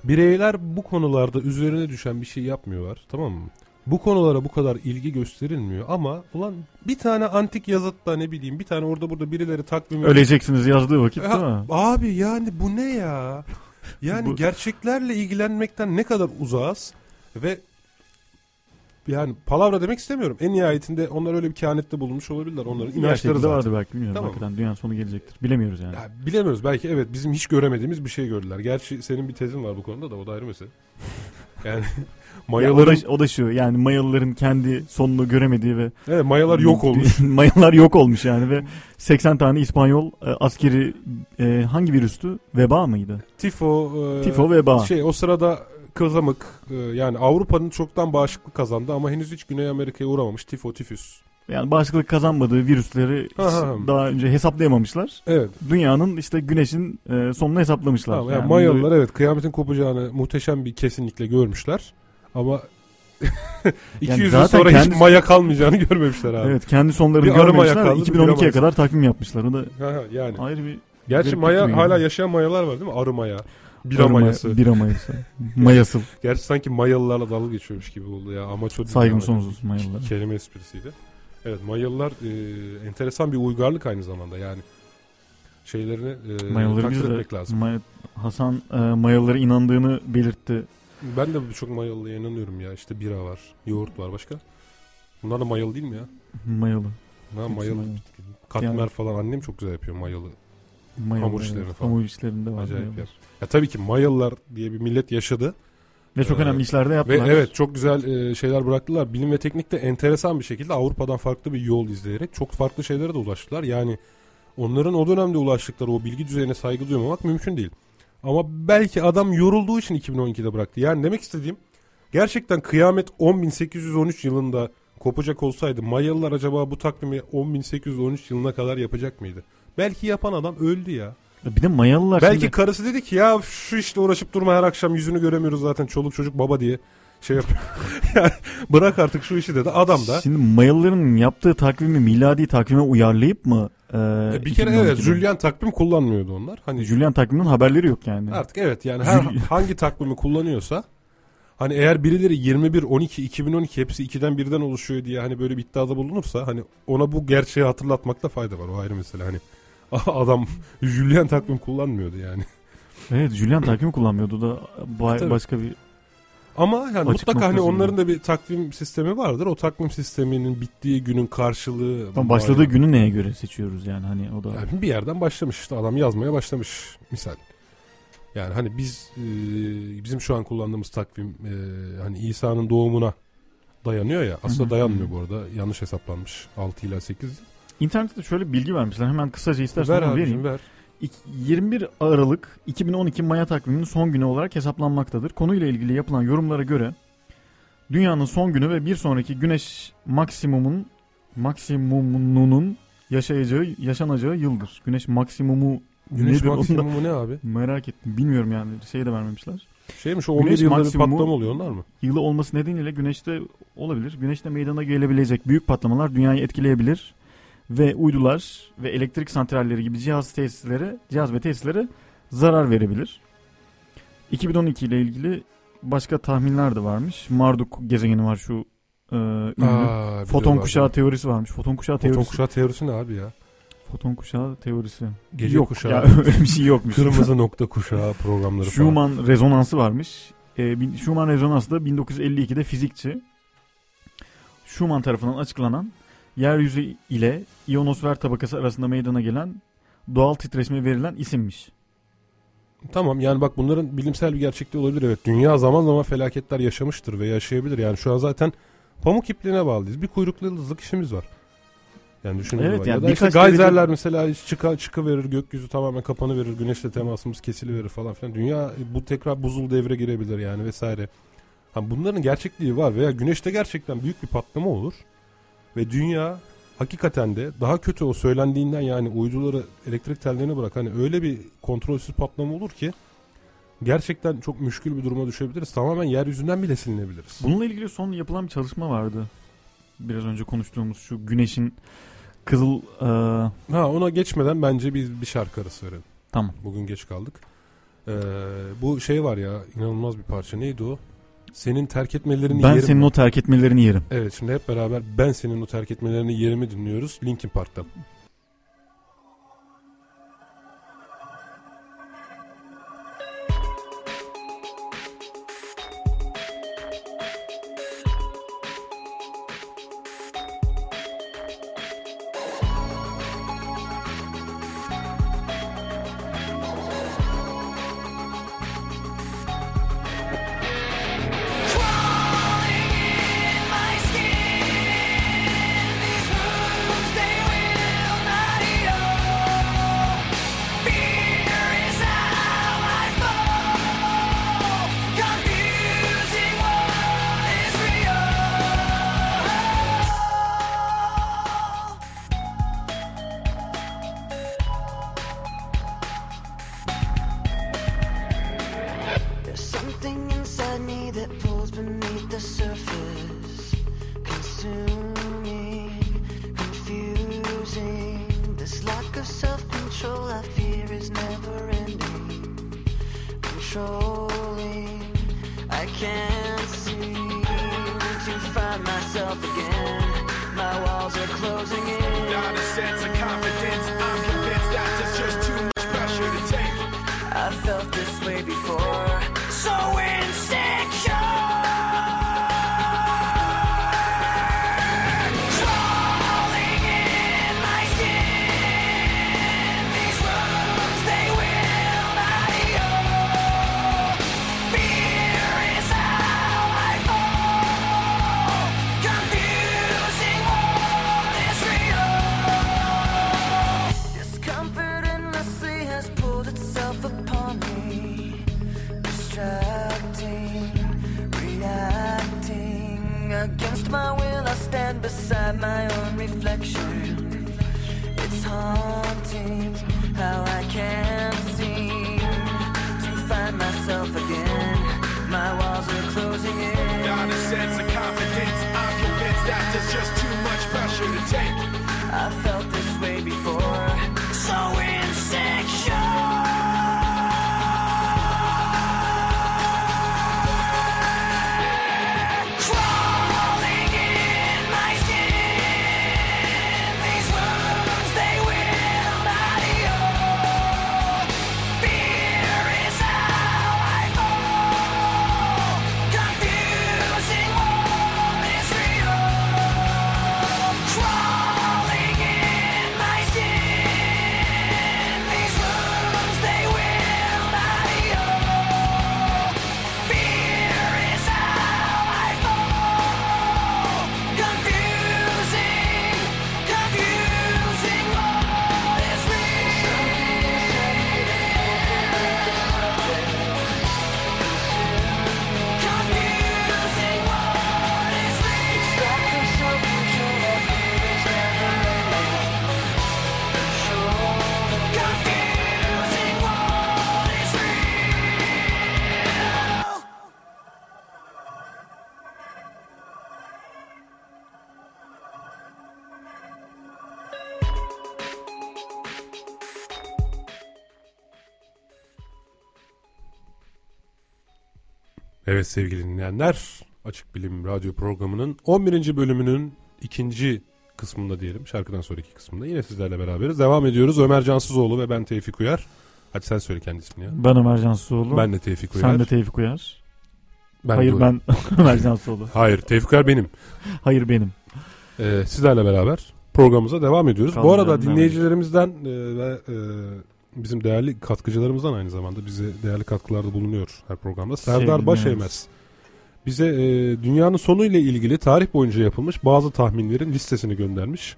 Bireyler bu konularda üzerine düşen bir şey yapmıyorlar. Tamam mı? Bu konulara bu kadar ilgi gösterilmiyor ama ulan bir tane antik yazıtta ne bileyim bir tane orada burada birileri takvimi Öleceksiniz yazdığı vakit Ya, değil mi? Abi yani bu ne ya? Yani Bu- gerçeklerle ilgilenmekten ne kadar uzağız ve yani palavra demek istemiyorum. En nihayetinde onlar öyle bir kehanette bulunmuş olabilirler. Onların inançları zaten. vardı belki bilmiyorum. Tamam. Hakikaten dünyanın sonu gelecektir. Bilemiyoruz yani. Ya bilemiyoruz. Belki evet bizim hiç göremediğimiz bir şey gördüler. Gerçi senin bir tezin var bu konuda da o da ayrı mesele. Yani Ya o, da, o da şu yani Mayalıların kendi sonunu göremediği ve evet, mayalar yok [laughs] olmuş. [laughs] Mayalar yok olmuş yani ve 80 tane İspanyol e, askeri e, hangi virüstü? Veba mıydı? Tifo e, Tifo veba. Şey o sırada kızamık e, yani Avrupa'nın çoktan bağışıklık kazandı ama henüz hiç Güney Amerika'ya uğramamış tifo tifüs. Yani bağışıklık kazanmadığı virüsleri Aha. daha önce hesaplayamamışlar. Evet. Dünyanın işte güneşin e, sonunu hesaplamışlar. Tamam, yani Yani Mayalılar bunları- evet kıyametin kopacağını muhteşem bir kesinlikle görmüşler. Ama [laughs] 200 yıl zaten sonra kendi- hiç maya kalmayacağını görmemişler abi. Evet kendi sonlarını Bir görmemişler. kaldı, bir 2012'ye mayası. kadar takvim yapmışlar. O da Ha, yani. ayrı bir Gerçi maya hala yani. yaşayan mayalar var değil mi? Arı maya. Bira arı maya- mayası. Bira mayası. [laughs] [laughs] Mayasıl. Gerçi sanki mayalılarla dalga geçiyormuş gibi oldu ya. Amaç o. Saygım yani. sonsuz Mayalılara. Kelime esprisiydi. Evet Mayalılar e, enteresan bir uygarlık aynı zamanda yani. Şeylerini e, Mayalıları takdir etmek lazım. Maya- Hasan e, Mayalılara inandığını belirtti. Ben de birçok Mayalı'ya inanıyorum ya. İşte bira var, yoğurt var başka. Bunlar da mayalı değil mi ya? Mayalı. Ha, mayalı. mayalı. Katmer Yani- falan annem çok güzel yapıyor mayalı. Mayalı, Hamur işlerini evet. falan. Hamur işlerinde var. Acayip yap. Ya tabii ki Mayalılar diye bir millet yaşadı. Ve çok Ee, önemli işler de Ve yaptılar. evet çok güzel e, şeyler bıraktılar. Bilim ve teknikte enteresan bir şekilde Avrupa'dan farklı bir yol izleyerek çok farklı şeylere de ulaştılar. Yani onların o dönemde ulaştıkları o bilgi düzeyine saygı duymamak mümkün değil. Ama belki adam yorulduğu için 2012'de bıraktı. Yani demek istediğim Gerçekten kıyamet 10.813 yılında kopacak olsaydı Mayalılar acaba bu takvimi 10.813 yılına kadar yapacak mıydı? Belki yapan adam öldü ya. Bir de Mayalılar Belki şimdi- karısı dedi ki ya şu işte uğraşıp durma her akşam yüzünü göremiyoruz zaten çoluk çocuk baba diye şey yapıyor. [laughs] yani bırak artık şu işi dedi. Adam da Şimdi Mayalıların yaptığı takvimi miladi takvime uyarlayıp mı? E, E, bir kere 2012'de? evet Julian takvim kullanmıyordu onlar. Hani Julian takviminin haberleri yok yani. artık evet yani her [laughs] hangi takvimi kullanıyorsa hani eğer birileri 21 12 2012 hepsi 2'den 1'den oluşuyor diye hani böyle bir iddiada bulunursa hani ona bu gerçeği hatırlatmakta fayda var. O ayrı mesele hani [laughs] adam Julian takvim kullanmıyordu yani. Evet Julian takvimi kullanmıyordu da ba- E, başka bir Ama yani Açık mutlaka hani onların da bir takvim sistemi vardır. O takvim sisteminin bittiği günün karşılığı Ama başladığı günü neye göre seçiyoruz yani hani o da Yani bir yerden başlamış işte adam yazmaya başlamış misal. Yani hani biz e, bizim şu an kullandığımız takvim e, hani İsa'nın doğumuna dayanıyor ya. Aslında dayanmıyor bu arada. Yanlış hesaplanmış. 6 ila 8. İnternette şöyle bilgi vermişler. Hemen kısaca istersen Ver onu vereyim. ver. İk- 21 Aralık 2012 Maya takviminin son günü olarak hesaplanmaktadır. Konuyla ilgili yapılan yorumlara göre dünyanın son günü ve bir sonraki güneş maksimumun maksimumunun yaşayacağı yaşanacağı yıldır. Güneş maksimumu Güneş nedir maksimumu ne abi? merak ettim. Bilmiyorum yani şey de vermemişler. Şeymiş o 11 Güneş yılda bir patlama oluyor onlar mı? Yılı olması nedeniyle güneşte olabilir. Güneşte meydana gelebilecek büyük patlamalar dünyayı etkileyebilir ve uydular ve elektrik santralleri gibi cihaz tesislere, cihaz ve tesislere zarar verebilir. 2012 ile ilgili başka tahminler de varmış. Marduk gezegeni var şu e, ünlü. Aa, Foton kuşağı teorisi varmış. Foton kuşağı Foton teorisi. kuşağı teorisi ne abi ya? Foton kuşağı teorisi. Gece Yok kuşağı. ya [laughs] öyle bir şey yokmuş. Kırmızı nokta kuşağı programları falan. Schumann rezonansı varmış. Bin- Schumann rezonansı da 1952'de fizikçi Schumann tarafından açıklanan yeryüzü ile ionosfer tabakası arasında meydana gelen doğal titreşime verilen isimmiş. Tamam yani bak bunların bilimsel bir gerçekliği olabilir evet. Dünya zaman zaman felaketler yaşamıştır ve yaşayabilir. Yani şu an zaten pamuk ipliğine bağlıyız. Bir kuyruklu yıldızlık işimiz var. Yani düşünün Evet, yani ya da işte gayzerler derece- mesela çıka, çıkıverir gökyüzü tamamen kapanı verir güneşle temasımız kesiliverir falan filan. Dünya bu tekrar buzul devre girebilir yani vesaire. Ha, bunların gerçekliği var veya güneşte gerçekten büyük bir patlama olur ve dünya hakikaten de daha kötü o söylendiğinden yani uyduları elektrik tellerini bırak hani öyle bir kontrolsüz patlama olur ki gerçekten çok müşkül bir duruma düşebiliriz. Tamamen yeryüzünden bile silinebiliriz. Bununla ilgili son yapılan bir çalışma vardı. Biraz önce konuştuğumuz şu güneşin kızıl e, Ha ona geçmeden bence biz bir şarkı arası verelim. Tamam. Bugün geç kaldık. Ee, bu şey var ya inanılmaz bir parça. Neydi o? Senin terk etmelerini ben yerim. senin o terk etmelerini yerim. Evet şimdi hep beraber ben senin o terk etmelerini yerimi dinliyoruz. Linkin Park'tan. Evet sevgili dinleyenler Açık Bilim Radyo programının 11. bölümünün ikinci kısmında diyelim şarkıdan sonraki kısmında yine sizlerle beraberiz. Devam ediyoruz Ömer Cansızoğlu ve ben Tevfik Uyar. Hadi sen söyle kendi ismini ya. Ben Ömer Cansuoğlu. Ben de Tevfik Uyar. Sen de Tevfik Uyar. Ben Hayır ben [laughs] Ömer Cansuoğlu. Hayır Tevfik Uyar benim. [laughs] Hayır benim. Ee, sizlerle beraber programımıza devam ediyoruz. Bu Kaldı arada canım, dinleyicilerimizden e, ve e, bizim değerli katkıcılarımızdan aynı zamanda bize değerli katkılarda bulunuyor her programda. Serdar Başeymez bize e, dünyanın sonu ile ilgili tarih boyunca yapılmış bazı tahminlerin listesini göndermiş.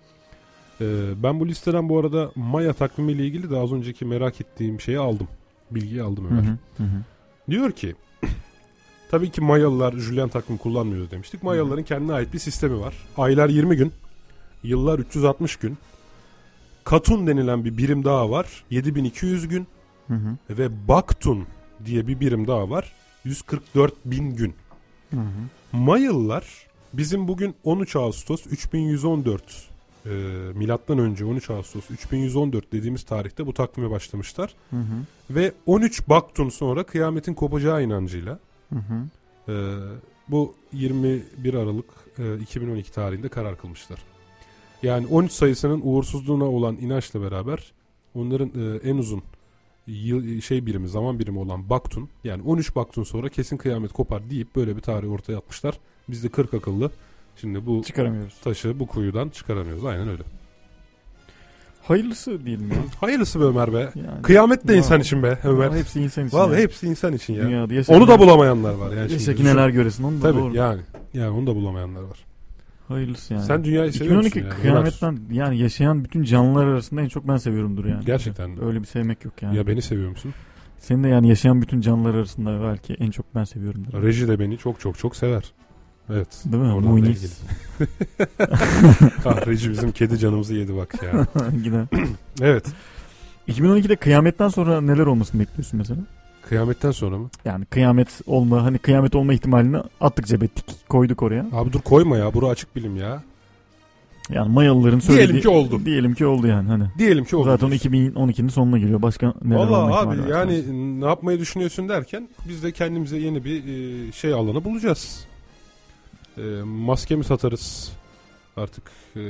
E, ben bu listeden bu arada Maya takvimi ile ilgili de az önceki merak ettiğim şeyi aldım. Bilgiyi aldım Ömer. hı, hı hı. Diyor ki [clears throat] tabii ki Mayalılar Julian takvim kullanmıyoruz demiştik. Mayalıların kendine ait bir sistemi var. Aylar 20 gün, yıllar 360 gün. Katun denilen bir birim daha var. 7200 gün Hı hı. ve Baktun diye bir birim daha var. 144 bin gün. Hı hı. Mayalılar bizim bugün 13 Ağustos 3114 e, milattan önce 13 Ağustos 3114 dediğimiz tarihte bu takvime başlamışlar. Hı hı. Ve 13 Baktun sonra kıyametin kopacağı inancıyla Hı hı. e, bu 21 Aralık e, 2012 tarihinde karar kılmışlar. Yani 13 sayısının uğursuzluğuna olan inançla beraber onların e, en uzun yıl, şey birimi zaman birimi olan Baktun yani 13 Baktun sonra kesin kıyamet kopar deyip böyle bir tarih ortaya atmışlar. Biz de 40 akıllı şimdi bu Çıkaramıyoruz. taşı bu kuyudan çıkaramıyoruz. Aynen öyle. Hayırlısı diyelim ya. [laughs] Hayırlısı be Ömer be. Yani. Kıyamet de insan için be Ömer. Hepsi insan için. Vallahi ya. hepsi insan için ya. Dünyada Onu da bulamayanlar var yani. Yaşa şimdi. ki neler göresin onu da Tabii doğru. yani. Yani onu da bulamayanlar var. Hayırlısı yani. Sen dünyayı seviyor 2012 musun yani? kıyametten yani yaşayan bütün canlılar arasında en çok ben seviyorumdur yani. Gerçekten. Öyle bir sevmek yok yani. Ya beni seviyor musun? Senin de yani yaşayan bütün canlılar arasında belki en çok ben seviyorumdur. Reji de beni çok çok çok sever. Evet. Değil mi? Oradan da Munis. [laughs] ah Reji bizim kedi canımızı yedi bak ya. [laughs] Yine. [clears throat] Evet. 2012'de kıyametten sonra neler olmasını bekliyorsun mesela? Kıyametten sonra mı? Yani kıyamet olma hani kıyamet olma ihtimalini attık cebettik koyduk oraya. Abi dur koyma ya. Bura açık bilim ya. Yani Mayalıların söylediği. Diyelim ki oldu. Diyelim ki oldu yani hani. Diyelim ki oldu. Zaten 2012'nin sonuna geliyor. Başka neler Valla abi var yani sanki. ne yapmayı düşünüyorsun derken biz de kendimize yeni bir e, şey alanı bulacağız. E, maske mi satarız? Artık e,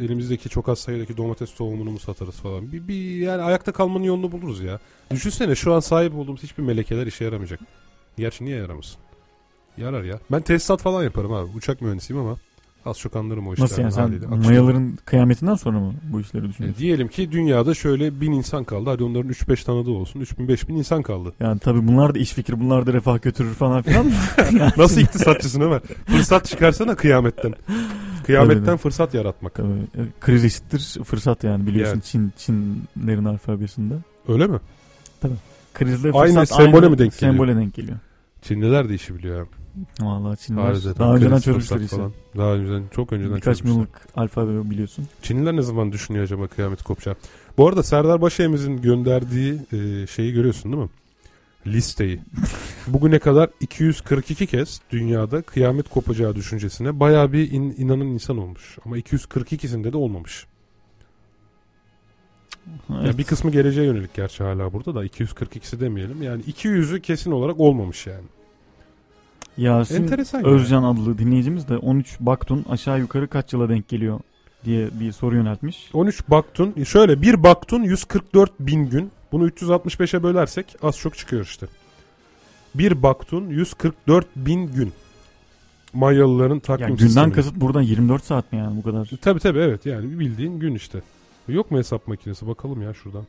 elimizdeki çok az sayıdaki domates tohumunu mu satarız falan. Bir, bir yani ayakta kalmanın yolunu buluruz ya. Düşünsene şu an sahip olduğumuz hiçbir melekeler işe yaramayacak. Gerçi niye yaramasın? Yarar ya. Ben tesisat falan yaparım abi. Uçak mühendisiyim ama az çok anlarım o işlerden Nasıl yani sen haliyle. Mayaların kıyametinden sonra mı bu işleri E, düşünüyorsun? diyelim ki dünyada şöyle bin insan kaldı. Hadi onların 3-5 tanıdığı olsun. 3000-5000 insan kaldı. Yani tabii bunlar da iş fikri, bunlar da refah götürür falan filan. [laughs] Nasıl iktisatçısın Ömer? Fırsat çıkarsana kıyametten. Kıyametten Tabii. fırsat yaratmak. Tabii, e, kriz eşittir fırsat yani biliyorsun Yani. Çin Çinlerin alfabesinde. Öyle mi? Krizle Aynı fırsat sembole mi denk geliyor? Sembole denk geliyor. Çinliler de işi biliyor. abi. Vallahi Çinliler Harbiden. daha önceden çözmüşler işte. falan. Daha önceden çok önceden Birkaç çözmüşler. milyonluk alfabe biliyorsun. Çinliler ne zaman düşünüyor acaba kıyamet kopacak? Bu arada Serdar Başayemiz'in gönderdiği e, şeyi görüyorsun değil mi? Listeyi. [laughs] Bugüne kadar 242 kez dünyada kıyamet kopacağı düşüncesine bayağı bir in- inanan insan olmuş. Ama 242'sinde de olmamış. Evet. Ya bir kısmı geleceğe yönelik gerçi hala burada da 242'si demeyelim. Yani 200'ü kesin olarak olmamış yani. Yasin Enteresan ya. Özcan adlı dinleyicimiz de 13 Baktun aşağı yukarı kaç yıla denk geliyor diye bir soru yöneltmiş. 13 baktun şöyle bir baktun 144 bin gün bunu 365'e bölersek az çok çıkıyor işte. Bir baktun 144 bin gün. Mayalıların takvim Yani günden sistemi. kasıt buradan 24 saat mi yani bu kadar? Tabi tabi evet yani bildiğin gün işte. Yok mu hesap makinesi bakalım ya şuradan.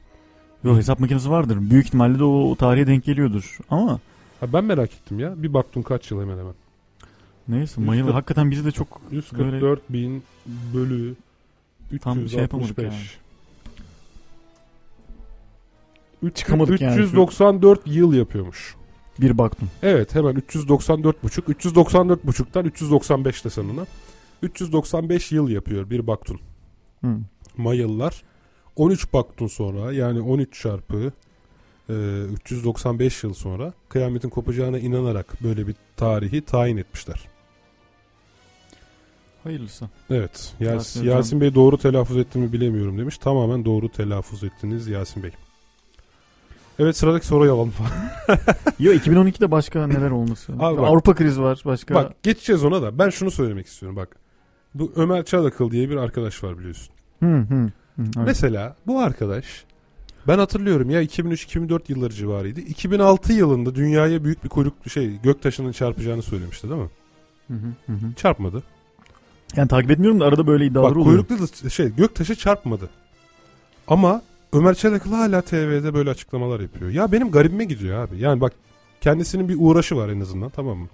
Yok hesap makinesi vardır. Büyük ihtimalle de o, o tarihe denk geliyordur. Ama Ha, ben merak ettim ya bir baktun kaç yıl hemen hemen. neyse kırk- hakikaten bizi de çok 144 bin bölü Tam 365. şey yapamadık yani. Üç- Çıkamadık yani şu- 394 yıl yapıyormuş. bir Baktun. Evet hemen 394 buçuk. 394 buçuktan 395 de sonuna. 395 yıl yapıyor bir baktun. Hı. Mayalılar 13 baktun sonra yani 13 çarpı e, 395 yıl sonra kıyametin kopacağına inanarak böyle bir tarihi tayin etmişler. Hayırlısı. Evet. Yas- Yasin. Bey doğru telaffuz etti mi bilemiyorum demiş. Tamamen doğru telaffuz ettiniz Yasin Bey. Evet sıradaki soruyu alalım. [laughs] Yo 2012'de başka neler olması? Abi bak- Avrupa krizi var başka. Bak geçeceğiz ona da ben şunu söylemek istiyorum bak. Bu Ömer Çalakıl diye bir arkadaş var biliyorsun. Hı hı. hı evet. Mesela bu arkadaş ben hatırlıyorum ya 2003-2004 yılları civarıydı. 2006 yılında dünyaya büyük bir kuyruk şey göktaşının çarpacağını söylemişti değil mi? Hı hı, hı. Çarpmadı. Yani takip etmiyorum da arada böyle iddialar Bak oluyor. kuyruklu da şey göktaşı çarpmadı. Ama Ömer Çalakıl hala TV'de böyle açıklamalar yapıyor. Ya benim garibime gidiyor abi. Yani bak kendisinin bir uğraşı var en azından tamam mı?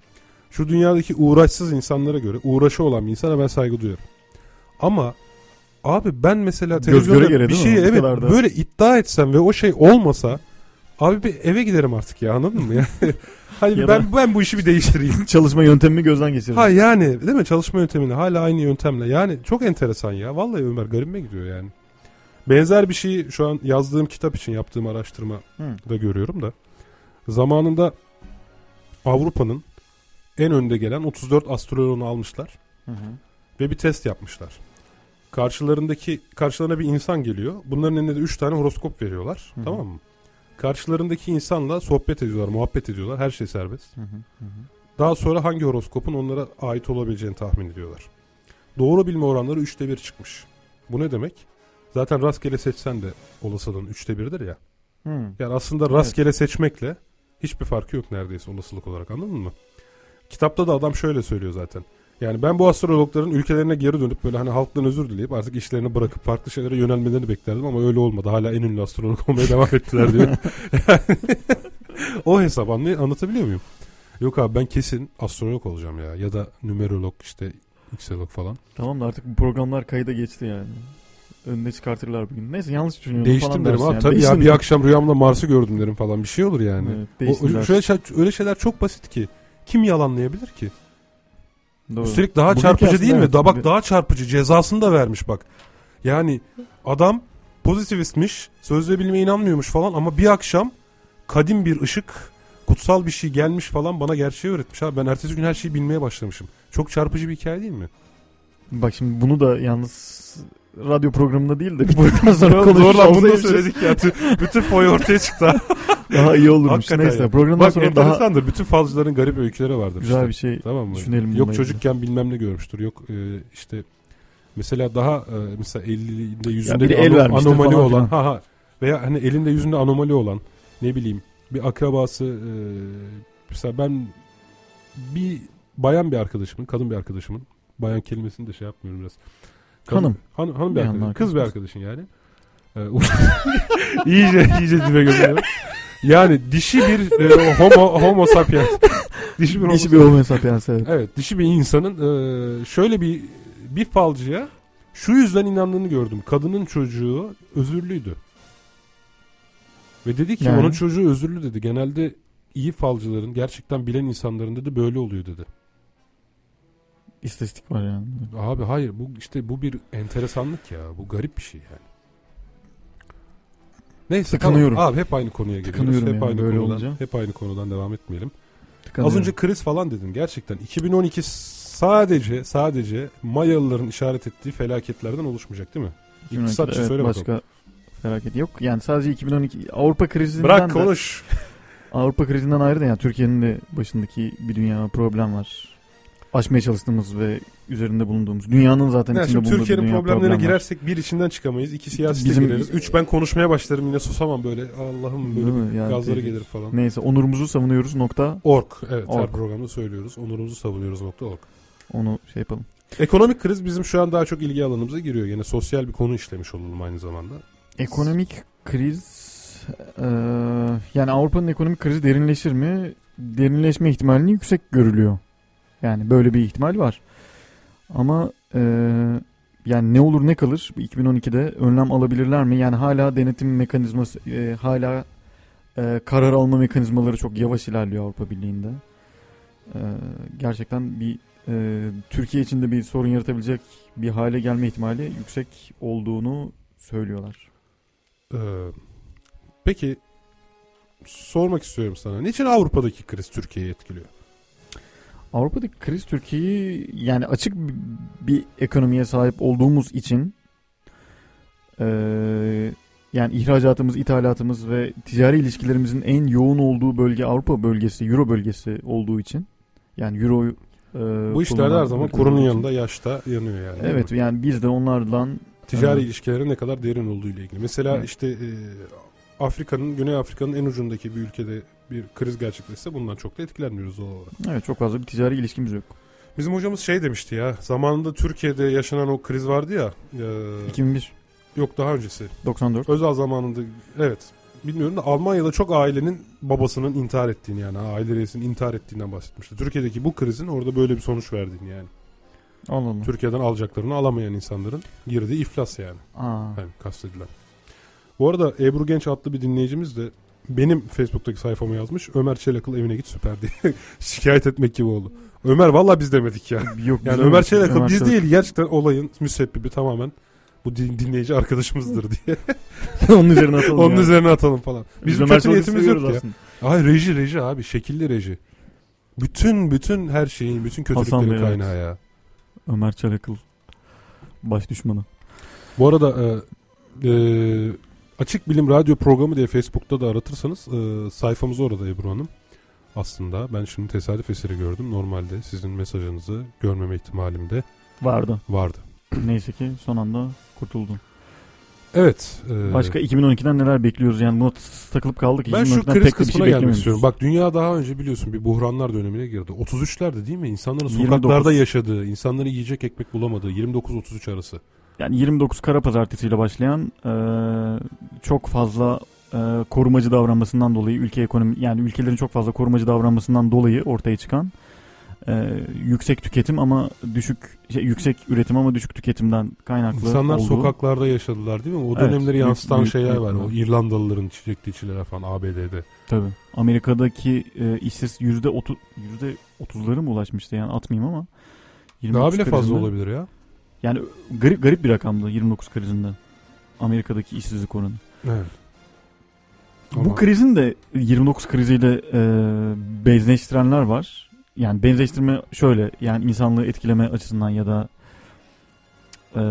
Şu dünyadaki uğraşsız insanlara göre uğraşı olan bir insana ben saygı duyuyorum. Ama abi ben mesela televizyonda bir şeyi evet böyle iddia etsem ve o şey olmasa abi bir eve giderim artık ya anladın mı? Yani, [laughs] hani Ya ben ben bu işi bir değiştireyim. [laughs] Çalışma yöntemimi gözden geçirdim. Ha yani değil mi çalışma yöntemini hala aynı yöntemle yani çok enteresan ya vallahi Ömer garibime gidiyor yani. Benzer bir şeyi şu an yazdığım kitap için yaptığım araştırma Hı. da görüyorum da zamanında Avrupa'nın en önde gelen 34 astroloğunu almışlar Hı hı. ve bir test yapmışlar. Karşılarındaki karşılarına bir insan geliyor. Bunların elinde de 3 tane horoskop veriyorlar. Hı hı. Tamam mı? Karşılarındaki insanla sohbet ediyorlar, muhabbet ediyorlar. Her şey serbest. Hı hı, hı. Daha sonra hangi horoskopun onlara ait olabileceğini tahmin ediyorlar. Doğru bilme oranları 3'te 1 çıkmış. Bu ne demek? Zaten rastgele seçsen de olasılığın 3'te 1'dir ya. Hı. Yani aslında rastgele seçmekle hiçbir farkı yok neredeyse olasılık olarak anladın mı? Kitapta da adam şöyle söylüyor zaten. Yani ben bu astrologların ülkelerine geri dönüp böyle hani halktan özür dileyip artık işlerini bırakıp farklı şeylere yönelmelerini beklerdim ama öyle olmadı. Hala en ünlü astrolog [laughs] olmaya devam ettiler diyor. Yani [laughs] o hesap anlay anlatabiliyor muyum? Yok abi ben kesin astrolog olacağım ya ya da numerolog işte xolog falan. Tamam da artık bu programlar kayda geçti yani. Önüne çıkartırlar bugün. Neyse yanlış düşünüyorum Değiştim falan derim abi yani. tabii ya Değiştin bir akşam rüyamda Mars'ı gördüm derim falan bir şey olur yani. Evet, O, şöyle şey- öyle şeyler çok basit ki kim yalanlayabilir ki? Doğru. Üstelik daha Bugünkü çarpıcı değil mi? evet, Da bak bir- daha çarpıcı cezasını da vermiş bak. Yani adam pozitivistmiş, sözde bilime inanmıyormuş falan ama bir akşam kadim bir ışık, kutsal bir şey gelmiş falan bana gerçeği öğretmiş abi. Ben ertesi gün her şeyi bilmeye başlamışım. Çok çarpıcı bir hikaye değil mi? Bak şimdi bunu da yalnız radyo programında değil de bir [laughs] buradan sonra Doğru lan konuşmamız bunu da söyledik ya. Bütün foy ortaya çıktı. [laughs] Daha iyi olurmuş. Hakikaten Neyse ya. programdan Bak sonra daha. Bütün falcıların garip öyküleri vardır güzel işte. bir şey Tamam mı? düşünelim Yok ilgili. çocukken bilmem ne görmüştür. Yok e, işte mesela daha e, mesela elinde yüzünde bir el ano- vermiştir anomali falan olan filan. ha ha veya hani elinde yüzünde anomali olan ne bileyim bir akrabası e, mesela ben bir bayan bir arkadaşımın, kadın bir arkadaşımın bayan kelimesini de şey yapmıyorum biraz. Hanım. Han, hanım bir Bir arkadaşım. hanım Kız bir arkadaşın yani. E, [laughs] iyice iyice dibe gömüyorum. Yani dişi bir e, homo homo sapiens. dişi bir homo Dişi bir hesap yani evet. Evet dişi bir insanın e, şöyle bir bir falcıya şu yüzden inandığını gördüm. Kadının çocuğu özürlüydü. Ve dedi ki Yani? onun çocuğu özürlü dedi. Genelde iyi falcıların gerçekten bilen insanların dedi böyle oluyor dedi. İstatistik var yani. Abi hayır bu işte bu bir enteresanlık ya. Bu garip bir şey yani. Neyse Tıkanıyorum. tamam. Abi hep aynı konuya geliyoruz. Hep yani aynı böyle konudan. olunca. Hep aynı konudan devam etmeyelim. Az önce kriz falan dedin gerçekten. 2012 sadece sadece Mayalıların işaret ettiği felaketlerden oluşmayacak değil mi? 2012'de İktisatçı evet, söyle başka bakalım. felaket yok. Yani sadece 2012 Avrupa krizinden Bırak de- konuş. Avrupa krizinden ayrı da yani Türkiye'nin de başındaki bir dünya problem var. Aşmaya çalıştığımız ve üzerinde bulunduğumuz dünyanın zaten Yani içinde bulunduğu Türkiye'nin dünya problemlerine problem var. girersek bir içinden çıkamayız. iki siyasete Bizim- gireriz. Üç ben konuşmaya başlarım yine susamam böyle. Allah'ım böyle Değil? Yani gazları tehlikeli. gelir falan. Neyse onurumuzu savunuyoruz nokta. Ork. Evet her Ork. programda söylüyoruz. Onurumuzu savunuyoruz nokta ork. Onu şey yapalım. Ekonomik kriz bizim şu an daha çok ilgi alanımıza giriyor. Yine sosyal bir konu işlemiş olalım aynı zamanda. Ekonomik kriz eee, yani Avrupa'nın ekonomik krizi derinleşir mi? Derinleşme ihtimalini yüksek görülüyor. Yani böyle bir ihtimal var. Ama eee, yani ne olur ne kalır 2012'de önlem alabilirler mi? Yani hala denetim mekanizması eee, hala eee, karar alma mekanizmaları çok yavaş ilerliyor Avrupa Birliği'nde. Eee, gerçekten bir eee, Türkiye için de bir sorun yaratabilecek bir hale gelme ihtimali yüksek olduğunu söylüyorlar. Ee, peki sormak istiyorum sana. Niçin Avrupa'daki kriz Türkiye'yi etkiliyor? Avrupa'daki kriz Türkiye'yi yani açık bir- bir ekonomiye sahip olduğumuz için eee, yani ihracatımız, ithalatımız ve ticari ilişkilerimizin en yoğun olduğu bölge Avrupa bölgesi, Euro bölgesi olduğu için yani Euro eee, Bu işlerde her zaman kurunun yanında yaşta yanıyor yani. Evet yani biz de onlardan Ticari Evet. ilişkilerin ne kadar derin olduğu ile ilgili. Mesela Evet. işte e, Afrika'nın, Güney Afrika'nın en ucundaki bir ülkede bir kriz gerçekleşse bundan çok da etkilenmiyoruz doğal olarak. evet çok fazla bir ticari ilişkimiz yok. Bizim hocamız şey demişti ya. Zamanında Türkiye'de yaşanan o kriz vardı ya. e, 2001, yok daha öncesi. 94. Özal zamanında evet. Bilmiyorum da Almanya'da çok ailenin babasının intihar ettiğini yani aile reisinin intihar ettiğinden bahsetmişti. Türkiye'deki bu krizin orada böyle bir sonuç verdiğini yani. Allah Allah. Türkiye'den alacaklarını alamayan insanların girdiği iflas yani. Aa, Yani kastedilen. Bu arada Ebru Genç adlı bir dinleyicimiz de benim Facebook'taki sayfama yazmış. Ömer Çelakıl evine git süper diye [laughs] şikayet etmek gibi oldu. Ömer valla biz demedik ya. yok Yani Ömer Çelakıl biz Çelak- değil gerçekten olayın müsebbibi tamamen bu din- dinleyici arkadaşımızdır diye. [laughs] Onun üzerine atalım. Onun yani. üzerine atalım falan. Bizim Ömer kötü niyetimiz yok seviyoruz ya. aslında. Ay reji reji abi şekilli reji. Bütün bütün her şeyin bütün kötülüklerin Bey, evet. kaynağı ya. Ömer Çelakıl baş düşmanı. Bu arada e, e, Açık Bilim Radyo programı diye Facebook'ta da aratırsanız e, sayfamız orada Ebru Hanım. Aslında ben şimdi tesadüf eseri gördüm. Normalde sizin mesajınızı görmeme ihtimalim de Vardı. vardı. [clears throat] Neyse ki son anda kurtuldum. Evet. e, Başka 2012'den neler bekliyoruz yani buna takılıp kaldık. ben şu 2012'den kriz kısmına şey gelmek istiyorum. Bak dünya daha önce biliyorsun bir buhranlar dönemine girdi. 33'lerde değil mi? İnsanların 29. sokaklarda yaşadığı, insanların yiyecek ekmek bulamadığı 29-33 arası. Yani 29 Kara Pazartesi'yle başlayan e, çok fazla e, korumacı davranmasından dolayı ülke ekonomi yani ülkelerin çok fazla korumacı davranmasından dolayı ortaya çıkan e, yüksek tüketim ama düşük şey, yüksek üretim ama düşük tüketimden kaynaklı İnsanlar olduğu. sokaklarda yaşadılar değil mi? O Evet, dönemleri yansıtan büyük- şeyler büyük var. O İrlandalıların çiçekli içiler falan ABD'de. Tabii. Amerika'daki e, işsiz yüzde otuz yüzde otuzları mı ulaşmıştı yani atmayayım ama. 29 Daha bile fazla olabilir ya. Yani garip garip bir rakamdı 29 krizinde. Amerika'daki işsizlik oranı. Evet. Bu Ama- krizin de 29 kriziyle e, benzeştirenler var. Yani benzeştirme şöyle yani insanlığı etkileme açısından ya da e,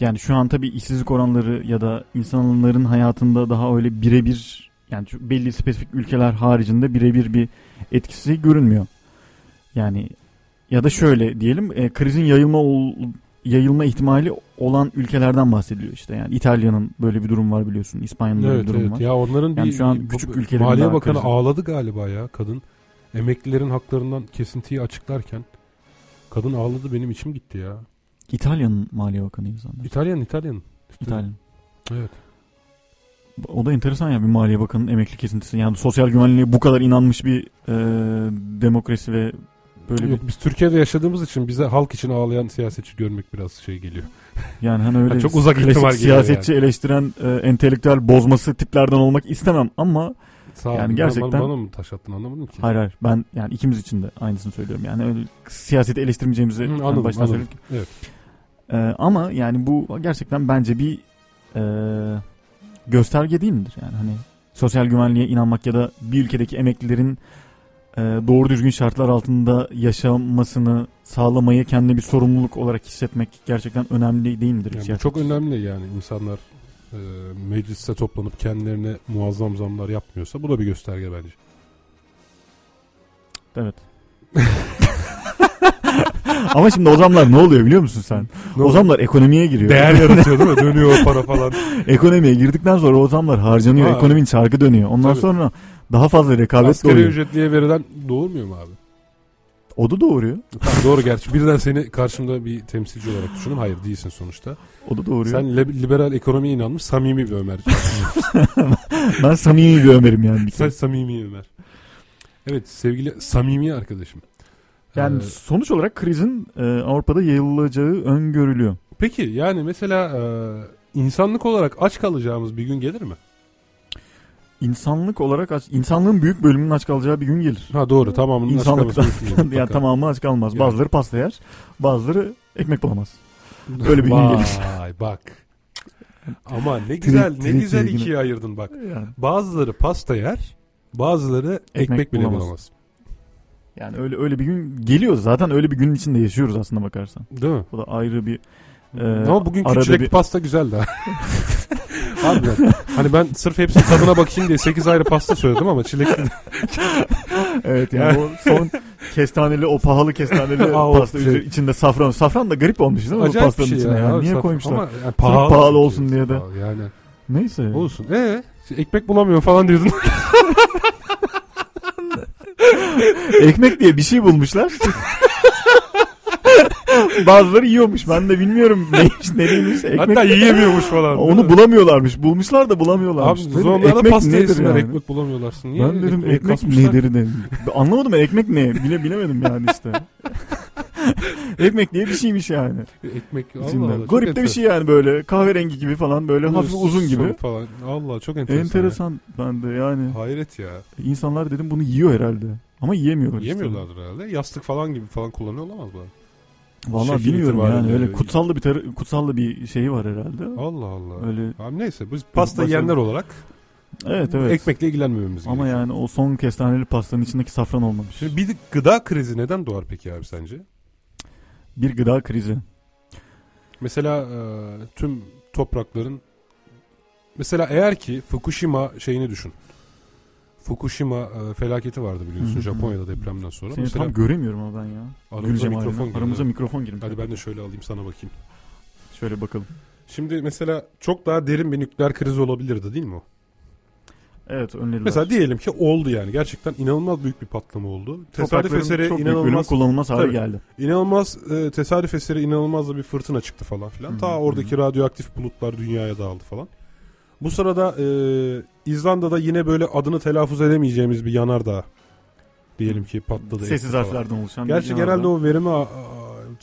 yani şu an tabii işsizlik oranları ya da insanların hayatında daha öyle birebir yani belli spesifik ülkeler haricinde birebir bir etkisi görünmüyor. Yani ya da şöyle diyelim e, krizin yayılma ol- yayılma ihtimali olan ülkelerden bahsediliyor işte. Yani İtalya'nın böyle bir durum var biliyorsun. İspanya'nın böyle Evet bir durum evet. var. Ya onların Yani bir, şu an küçük ülkelerin Maliye Bakanı krizi. ağladı galiba ya kadın. Emeklilerin haklarından kesintiyi açıklarken kadın ağladı benim içim gitti ya. İtalya'nın Maliye Bakanıydı sanırım. İtalyan İtalyan. İşte- İtalya. Evet. O da enteresan ya bir Maliye Bakanı'nın emekli kesintisi. Yani sosyal güvenliğe bu kadar inanmış bir e, demokrasi ve böyle Yok, biz Türkiye'de yaşadığımız için bize halk için ağlayan siyasetçi görmek biraz şey geliyor. bir yani hani öyle Ha, çok uzak ihtimal siyasetçi eleştiren e, entelektüel bozması tiplerden olmak istemem ama Sağ. Yani Ben- gerçekten- Bana, bana mı taş attın anlamadım ki. Hayır hayır ben yani ikimiz için de aynısını söylüyorum. Yani öyle siyaseti eleştirmeyeceğimizi Hı, anladım, baştan anladım. söyledik. Evet. Ee, ama yani bu gerçekten bence bir e, gösterge değil midir? Yani hani sosyal güvenliğe inanmak ya da bir ülkedeki emeklilerin e, doğru düzgün şartlar altında yaşamasını sağlamayı kendine bir sorumluluk olarak hissetmek gerçekten önemli değil midir? Yani çok önemli yani insanlar e, mecliste toplanıp kendilerine muazzam zamlar yapmıyorsa bu da bir gösterge bence. Evet. Ama şimdi o zamlar ne oluyor biliyor musun sen? Ne o zamlar ekonomiye giriyor. Değer [laughs] yaratıyor değil mi? Dönüyor o para falan. ekonomiye girdikten sonra o zamlar harcanıyor. Ha. Ekonominin çarkı dönüyor. Ondan Tabii. sonra daha fazla rekabet Asgari doğuyor. ücretliye verilen doğurmuyor mu abi? O da doğuruyor. Tamam, doğru gerçi. Birden seni karşımda bir temsilci olarak düşündüm. Hayır değilsin sonuçta. O da doğuruyor. Sen liberal ekonomiye inanmış samimi bir Ömerci. [laughs] Ben samimi bir Ömer'im yani. bir Sen samimi Ömer. Evet sevgili samimi arkadaşım. Yani Ee, sonuç olarak krizin e, Avrupa'da yayılacağı öngörülüyor. peki yani mesela e, insanlık olarak aç kalacağımız bir gün gelir mi? İnsanlık olarak aç, insanlığın büyük bölümünün aç kalacağı bir gün gelir. Ha doğru tamamının aç İnsanlıkta kalması mümkün değil, [laughs] yani tamamı aç kalmaz. Yani. Bazıları pasta yer, bazıları ekmek bulamaz. Böyle bir gün gelir. Vay bak. Ama ne güzel ne güzel ikiye ayırdın bak. Yani, Bazıları pasta yer, bazıları ekmek, bile bulamaz. bulamaz. yani öyle öyle bir gün geliyor. Zaten öyle bir günün içinde yaşıyoruz aslında bakarsan. Değil mi? Bu da ayrı bir e, Ama bugünkü arada çilekli bir- pasta güzeldi ha. [laughs] Harbiden. Hani ben sırf hepsinin tadına bakayım diye 8 ayrı pasta söyledim ama çilekli [laughs] Evet yani o son kestaneli o pahalı kestaneli [laughs] Aa, o pasta şey. içinde safran. Safran da garip olmuş değil mi bu acayip bir pastanın şey içine ya. ya. Niye saf- koymuşlar? Ama yani pahalı, pahalı olsun diye de. Yani Neyse. olsun. Ee, ekmek bulamıyorum falan diyordun. [laughs] Ekmek diye bir şey bulmuşlar. [laughs] Bazıları yiyormuş. Ben de bilmiyorum neymiş nereymiş. Ekmek. Hatta yiyemiyormuş falan. onu bulamıyorlarmış. Bulmuşlar da bulamıyorlarmış. Abi ekmek pasta yesinler yani? ekmek bulamıyorlarsın. Niye Ben dedim ekmek kasmışlar? nedir dedim. Anlamadım ben ekmek ne? Bile bilemedim yani işte. [laughs] ekmek diye bir şeymiş yani. Ekmek Allah. Allah. Garip de bir enteresan. şey yani böyle kahverengi gibi falan böyle hafif uzun gibi. Falan. Allah çok enteresan. Enteresan ben de yani. ya. Hayret ya. İnsanlar dedim bunu yiyor herhalde. Ama yiyemiyorlar işte. Yemiyorlardır herhalde. Yastık falan gibi falan kullanıyor olamaz mı? Vallahi Şekil bilmiyorum yani öyle kutsallı bir tar- kutsallı bir şeyi var herhalde. Allah Allah. Öyle Abi neyse biz pasta Başka- yiyenler olarak evet evet. ekmekle ilgilenmememiz Ama gerekiyor. yani o son kestaneli pastanın içindeki safran olmamış. Şimdi bir gıda krizi neden doğar peki abi sence? Bir gıda krizi. Mesela e, tüm toprakların mesela eğer ki Fukushima şeyini düşün. Fukushima e, felaketi vardı biliyorsun Hı hı. Japonya'da depremden sonra. Seni Mesela tam göremiyorum ama ben ya. aramıza mikrofon girdi. Aramıza mikrofon girmiş. Hadi ben de şöyle alayım sana bakayım. Şöyle bakalım. Şimdi mesela çok daha derin bir nükleer kriz olabilirdi değil mi o? Evet önlediler. Mesela diyelim ki oldu yani. Gerçekten inanılmaz büyük bir patlama oldu. Tesadüf eseri çok büyük inanılmaz kullanılmaz hale Tabii. geldi. inanılmaz e, tesadüf eseri inanılmaz da bir fırtına çıktı falan filan. Hı hı, Ta oradaki radyoaktif bulutlar dünyaya dağıldı falan. Bu sırada e, İzlanda'da yine böyle adını telaffuz edemeyeceğimiz bir yanardağ diyelim ki patladı. Sessiz harflerden oluşan. Gerçi bir genelde o verimi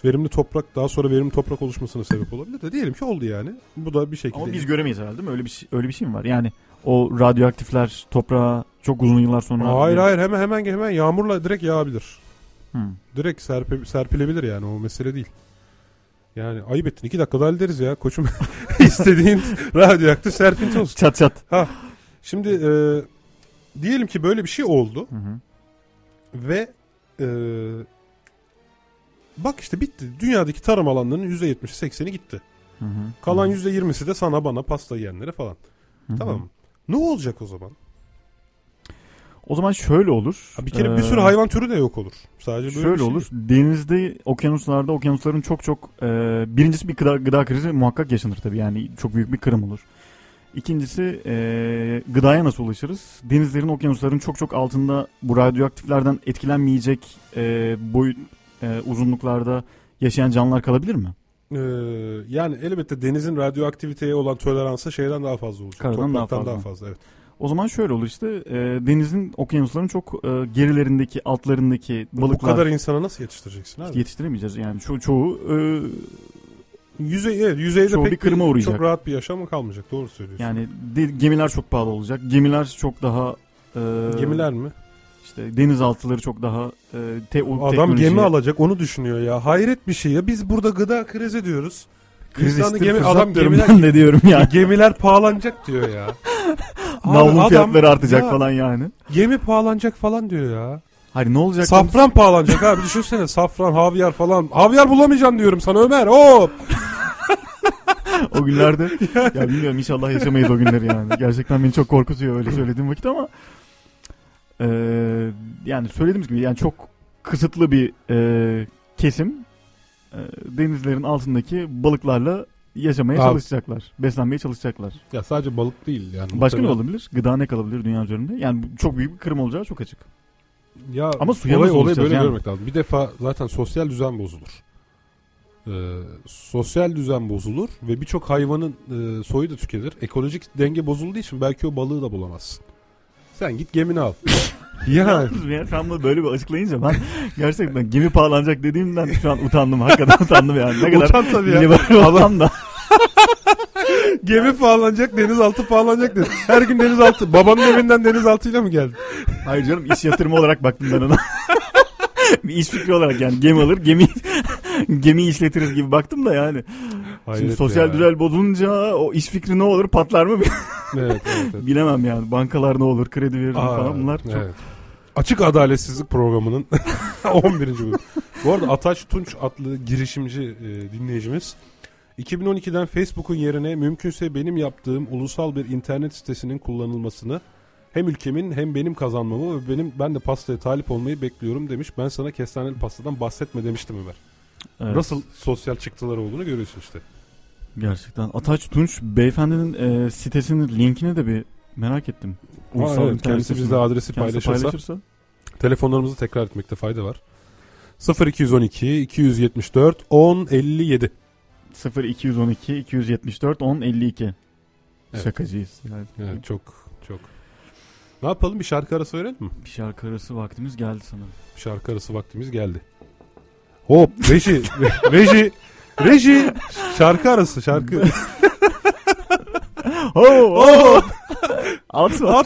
verimli toprak daha sonra verimli toprak oluşmasına sebep olabilir de diyelim ki oldu yani. Bu da bir şekilde. Ama biz göremeyiz herhalde değil mi? Öyle bir şey, öyle bir şey mi var? Yani o radyoaktifler toprağa çok uzun yıllar sonra... Hayır hayır hemen hemen hemen yağmurla direkt yağabilir. Hı. Direkt serpe, serpilebilir yani o mesele değil. Yani ayıp ettin. iki dakikada hallederiz ya koçum. [laughs] İstediğin [laughs] radyoaktif serpinti olsun. Çat çat. Şimdi e, diyelim ki böyle bir şey oldu Hı hı. ve e, bak işte bitti. Dünyadaki tarım alanlarının %70'i 80'i gitti. Hı hı. Kalan hı. %20'si de sana bana pasta yiyenlere falan. Hı hı. Tamam mı? Ne olacak o zaman? O zaman şöyle olur. Ha, bir kere bir Ee, sürü hayvan türü de yok olur. Sadece böyle Şöyle bir şey olur. Denizde, okyanuslarda, okyanusların çok çok e, birincisi bir gıda, gıda krizi muhakkak yaşanır tabii. Yani çok büyük bir kırım olur. İkincisi e, gıdaya nasıl ulaşırız? Denizlerin, okyanusların çok çok altında bu radyoaktiflerden etkilenmeyecek e, boyut e, uzunluklarda yaşayan canlılar kalabilir mi? Ee, yani elbette denizin radyoaktiviteye olan toleransı şeyden daha fazla olacak. Karadan daha Topraktan fazla. daha fazla. Evet. O zaman şöyle olur işte e, denizin, okyanusların çok e, gerilerindeki, altlarındaki Bu balıklar kadar insana nasıl yetiştireceksin abi? yetiştiremeyeceğiz. Yani ço- çoğu e, Yüzey, evet, yüzeyde Çoğu pek bir kırıma uğrayacak. çok rahat bir yaşam kalmayacak. Doğru söylüyorsun. Yani de- gemiler çok pahalı olacak. Gemiler çok daha Ee, Gemiler mi? işte denizaltıları çok daha e, te, Adam teknolojiye- gemi alacak onu düşünüyor ya. Hayret bir şey ya. Biz burada gıda krizi diyoruz. İstir, gemi, adam diyorum gemiler, ben de diyorum yani. gemiler pahalanacak diyor ya. [laughs] Abi Navlun adam- fiyatları artacak ya, falan yani. Gemi pahalanacak falan diyor ya. Hayır ne olacak? Safran pahalanacak abi düşünsene safran, havyar falan. Havyar bulamayacaksın diyorum sana Ömer. Hop. [laughs] o günlerde [laughs] ya bilmiyorum inşallah yaşamayız o günleri yani. Gerçekten beni çok korkutuyor öyle söylediğim vakit ama e, yani söylediğimiz gibi yani çok kısıtlı bir e, kesim denizlerin altındaki balıklarla yaşamaya Abi. çalışacaklar. Beslenmeye çalışacaklar. Ya sadece balık değil yani. Başka ne olabilir? Gıda ne kalabilir dünya üzerinde? Yani çok büyük bir kırım olacağı çok açık. Ya Ama suya olay, olayı böyle yani? görmek lazım. Bir defa zaten sosyal düzen bozulur. Ee, sosyal düzen bozulur ve birçok hayvanın e, soyu da tükenir. Ekolojik denge bozulduğu için belki o balığı da bulamazsın. Sen git gemini al. Ya sen bunu böyle bir açıklayınca ben gerçekten gemi pahalanacak dediğimden şu an utandım. Hakikaten [laughs] utandım yani. Ne kadar utan tabii ya. olsam da. [laughs] Gemi pahalanacak, denizaltı pahalanacak dedi. Her gün denizaltı. Babanın evinden denizaltıyla mı geldin? Hayır canım iş yatırımı olarak baktım ben ona. [laughs] bir iş fikri olarak yani gemi alır gemi gemi işletiriz gibi baktım da yani. Şimdi Hayret sosyal ya. düzen bozulunca o iş fikri ne olur patlar mı Evet, evet, evet. bilemem yani. Bankalar ne olur kredi verir Aa, falan bunlar çok evet. Açık Adaletsizlik programının [laughs] 11. bölümü. Bu arada Ataç Tunç adlı girişimci e, dinleyicimiz 2012'den Facebook'un yerine mümkünse benim yaptığım ulusal bir internet sitesinin kullanılmasını hem ülkemin hem benim kazanmamı ve benim ben de pastaya talip olmayı bekliyorum demiş. Ben sana kestaneli pastadan bahsetme demiştim Ömer. Evet. Nasıl sosyal çıktılar olduğunu görüyorsun işte. Gerçekten. Ataç Tunç beyefendinin e, sitesinin linkini de bir merak ettim. Aa, Ulusal evet, internet kendisi bizde adresi Kendisi paylaşırsa, paylaşırsa. telefonlarımızı tekrar etmekte fayda var. 0212 274 10 57 0212 274 10 52. Evet. Şakacıyız. Yani Evet, çok çok. Ne yapalım bir şarkı arası verelim mi? bir şarkı arası vaktimiz geldi sanırım. Bir şarkı arası vaktimiz geldi. Hop reji [laughs] reji reji şarkı arası şarkı. [laughs] Oh, oh. Alt var.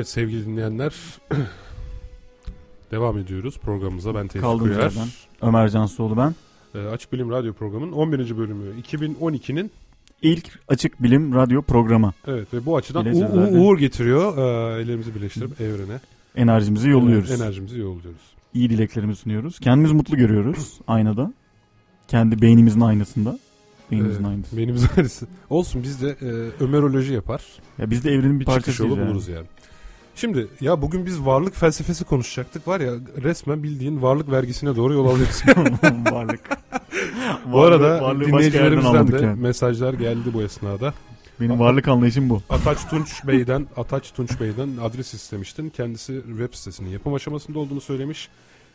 Evet sevgili dinleyenler [clears throat] devam ediyoruz programımıza. Ben Tevfik Kaldığımız Uyar. yerden. Ömer Cansuoğlu ben. Ee, Açık Bilim Radyo programının 11. bölümü 2012'nin İlk Açık Bilim Radyo programı. evet ve bu açıdan u- u- uğur getiriyor. Ee, ellerimizi birleştirip evrene Enerjimizi yolluyoruz. e, enerjimizi yolluyoruz. İyi dileklerimizi sunuyoruz. Kendimizi mutlu görüyoruz [clears throat] aynada. Kendi beynimizin aynasında. Beynimizin Ee, aynası. Beynimiz aynısı. Olsun biz de e, ömeroloji yapar. Ya biz de evrenin bir Bir çıkış yolu yani. buluruz yani. Şimdi ya bugün biz varlık felsefesi konuşacaktık var ya resmen bildiğin varlık vergisine doğru yol alıyoruz. [laughs] varlık. bu arada varlığı dinleyicilerimizden de yani. mesajlar geldi bu esnada. Benim varlık anlayışım bu. Ataç Tunç Bey'den Ataç Tunç Bey'den adres istemiştin. Kendisi web sitesinin yapım aşamasında olduğunu söylemiş.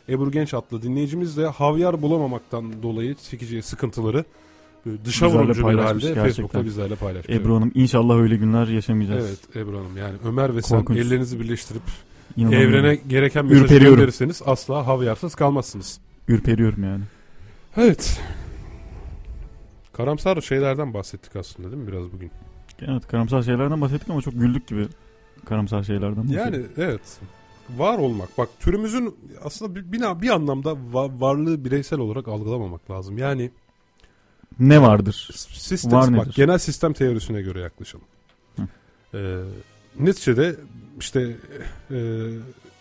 Ebru Genç adlı dinleyicimiz de havyar bulamamaktan dolayı çekeceği sıkıntıları e, dışa Bizlerle vurumcu bir halde gerçekten. Facebook'ta bizlerle paylaşmış. Ebru Hanım inşallah öyle günler yaşamayacağız. Evet Ebru Hanım yani Ömer ve sen Korkunç. ellerinizi birleştirip İnanamıyorum. evrene gereken mesajı gönderirseniz asla havyarsız kalmazsınız. Ürperiyorum yani. Evet. Karamsar şeylerden bahsettik aslında değil mi biraz bugün? Evet karamsar şeylerden bahsettik ama çok güldük gibi karamsar şeylerden. bahsettik. Yani evet. Var olmak. Bak türümüzün aslında bir, bir, bir anlamda va- varlığı bireysel olarak algılamamak lazım. Yani ne vardır? sistem, Var bak nedir? genel sistem teorisine göre yaklaşalım. Hı. Ee, neticede işte e,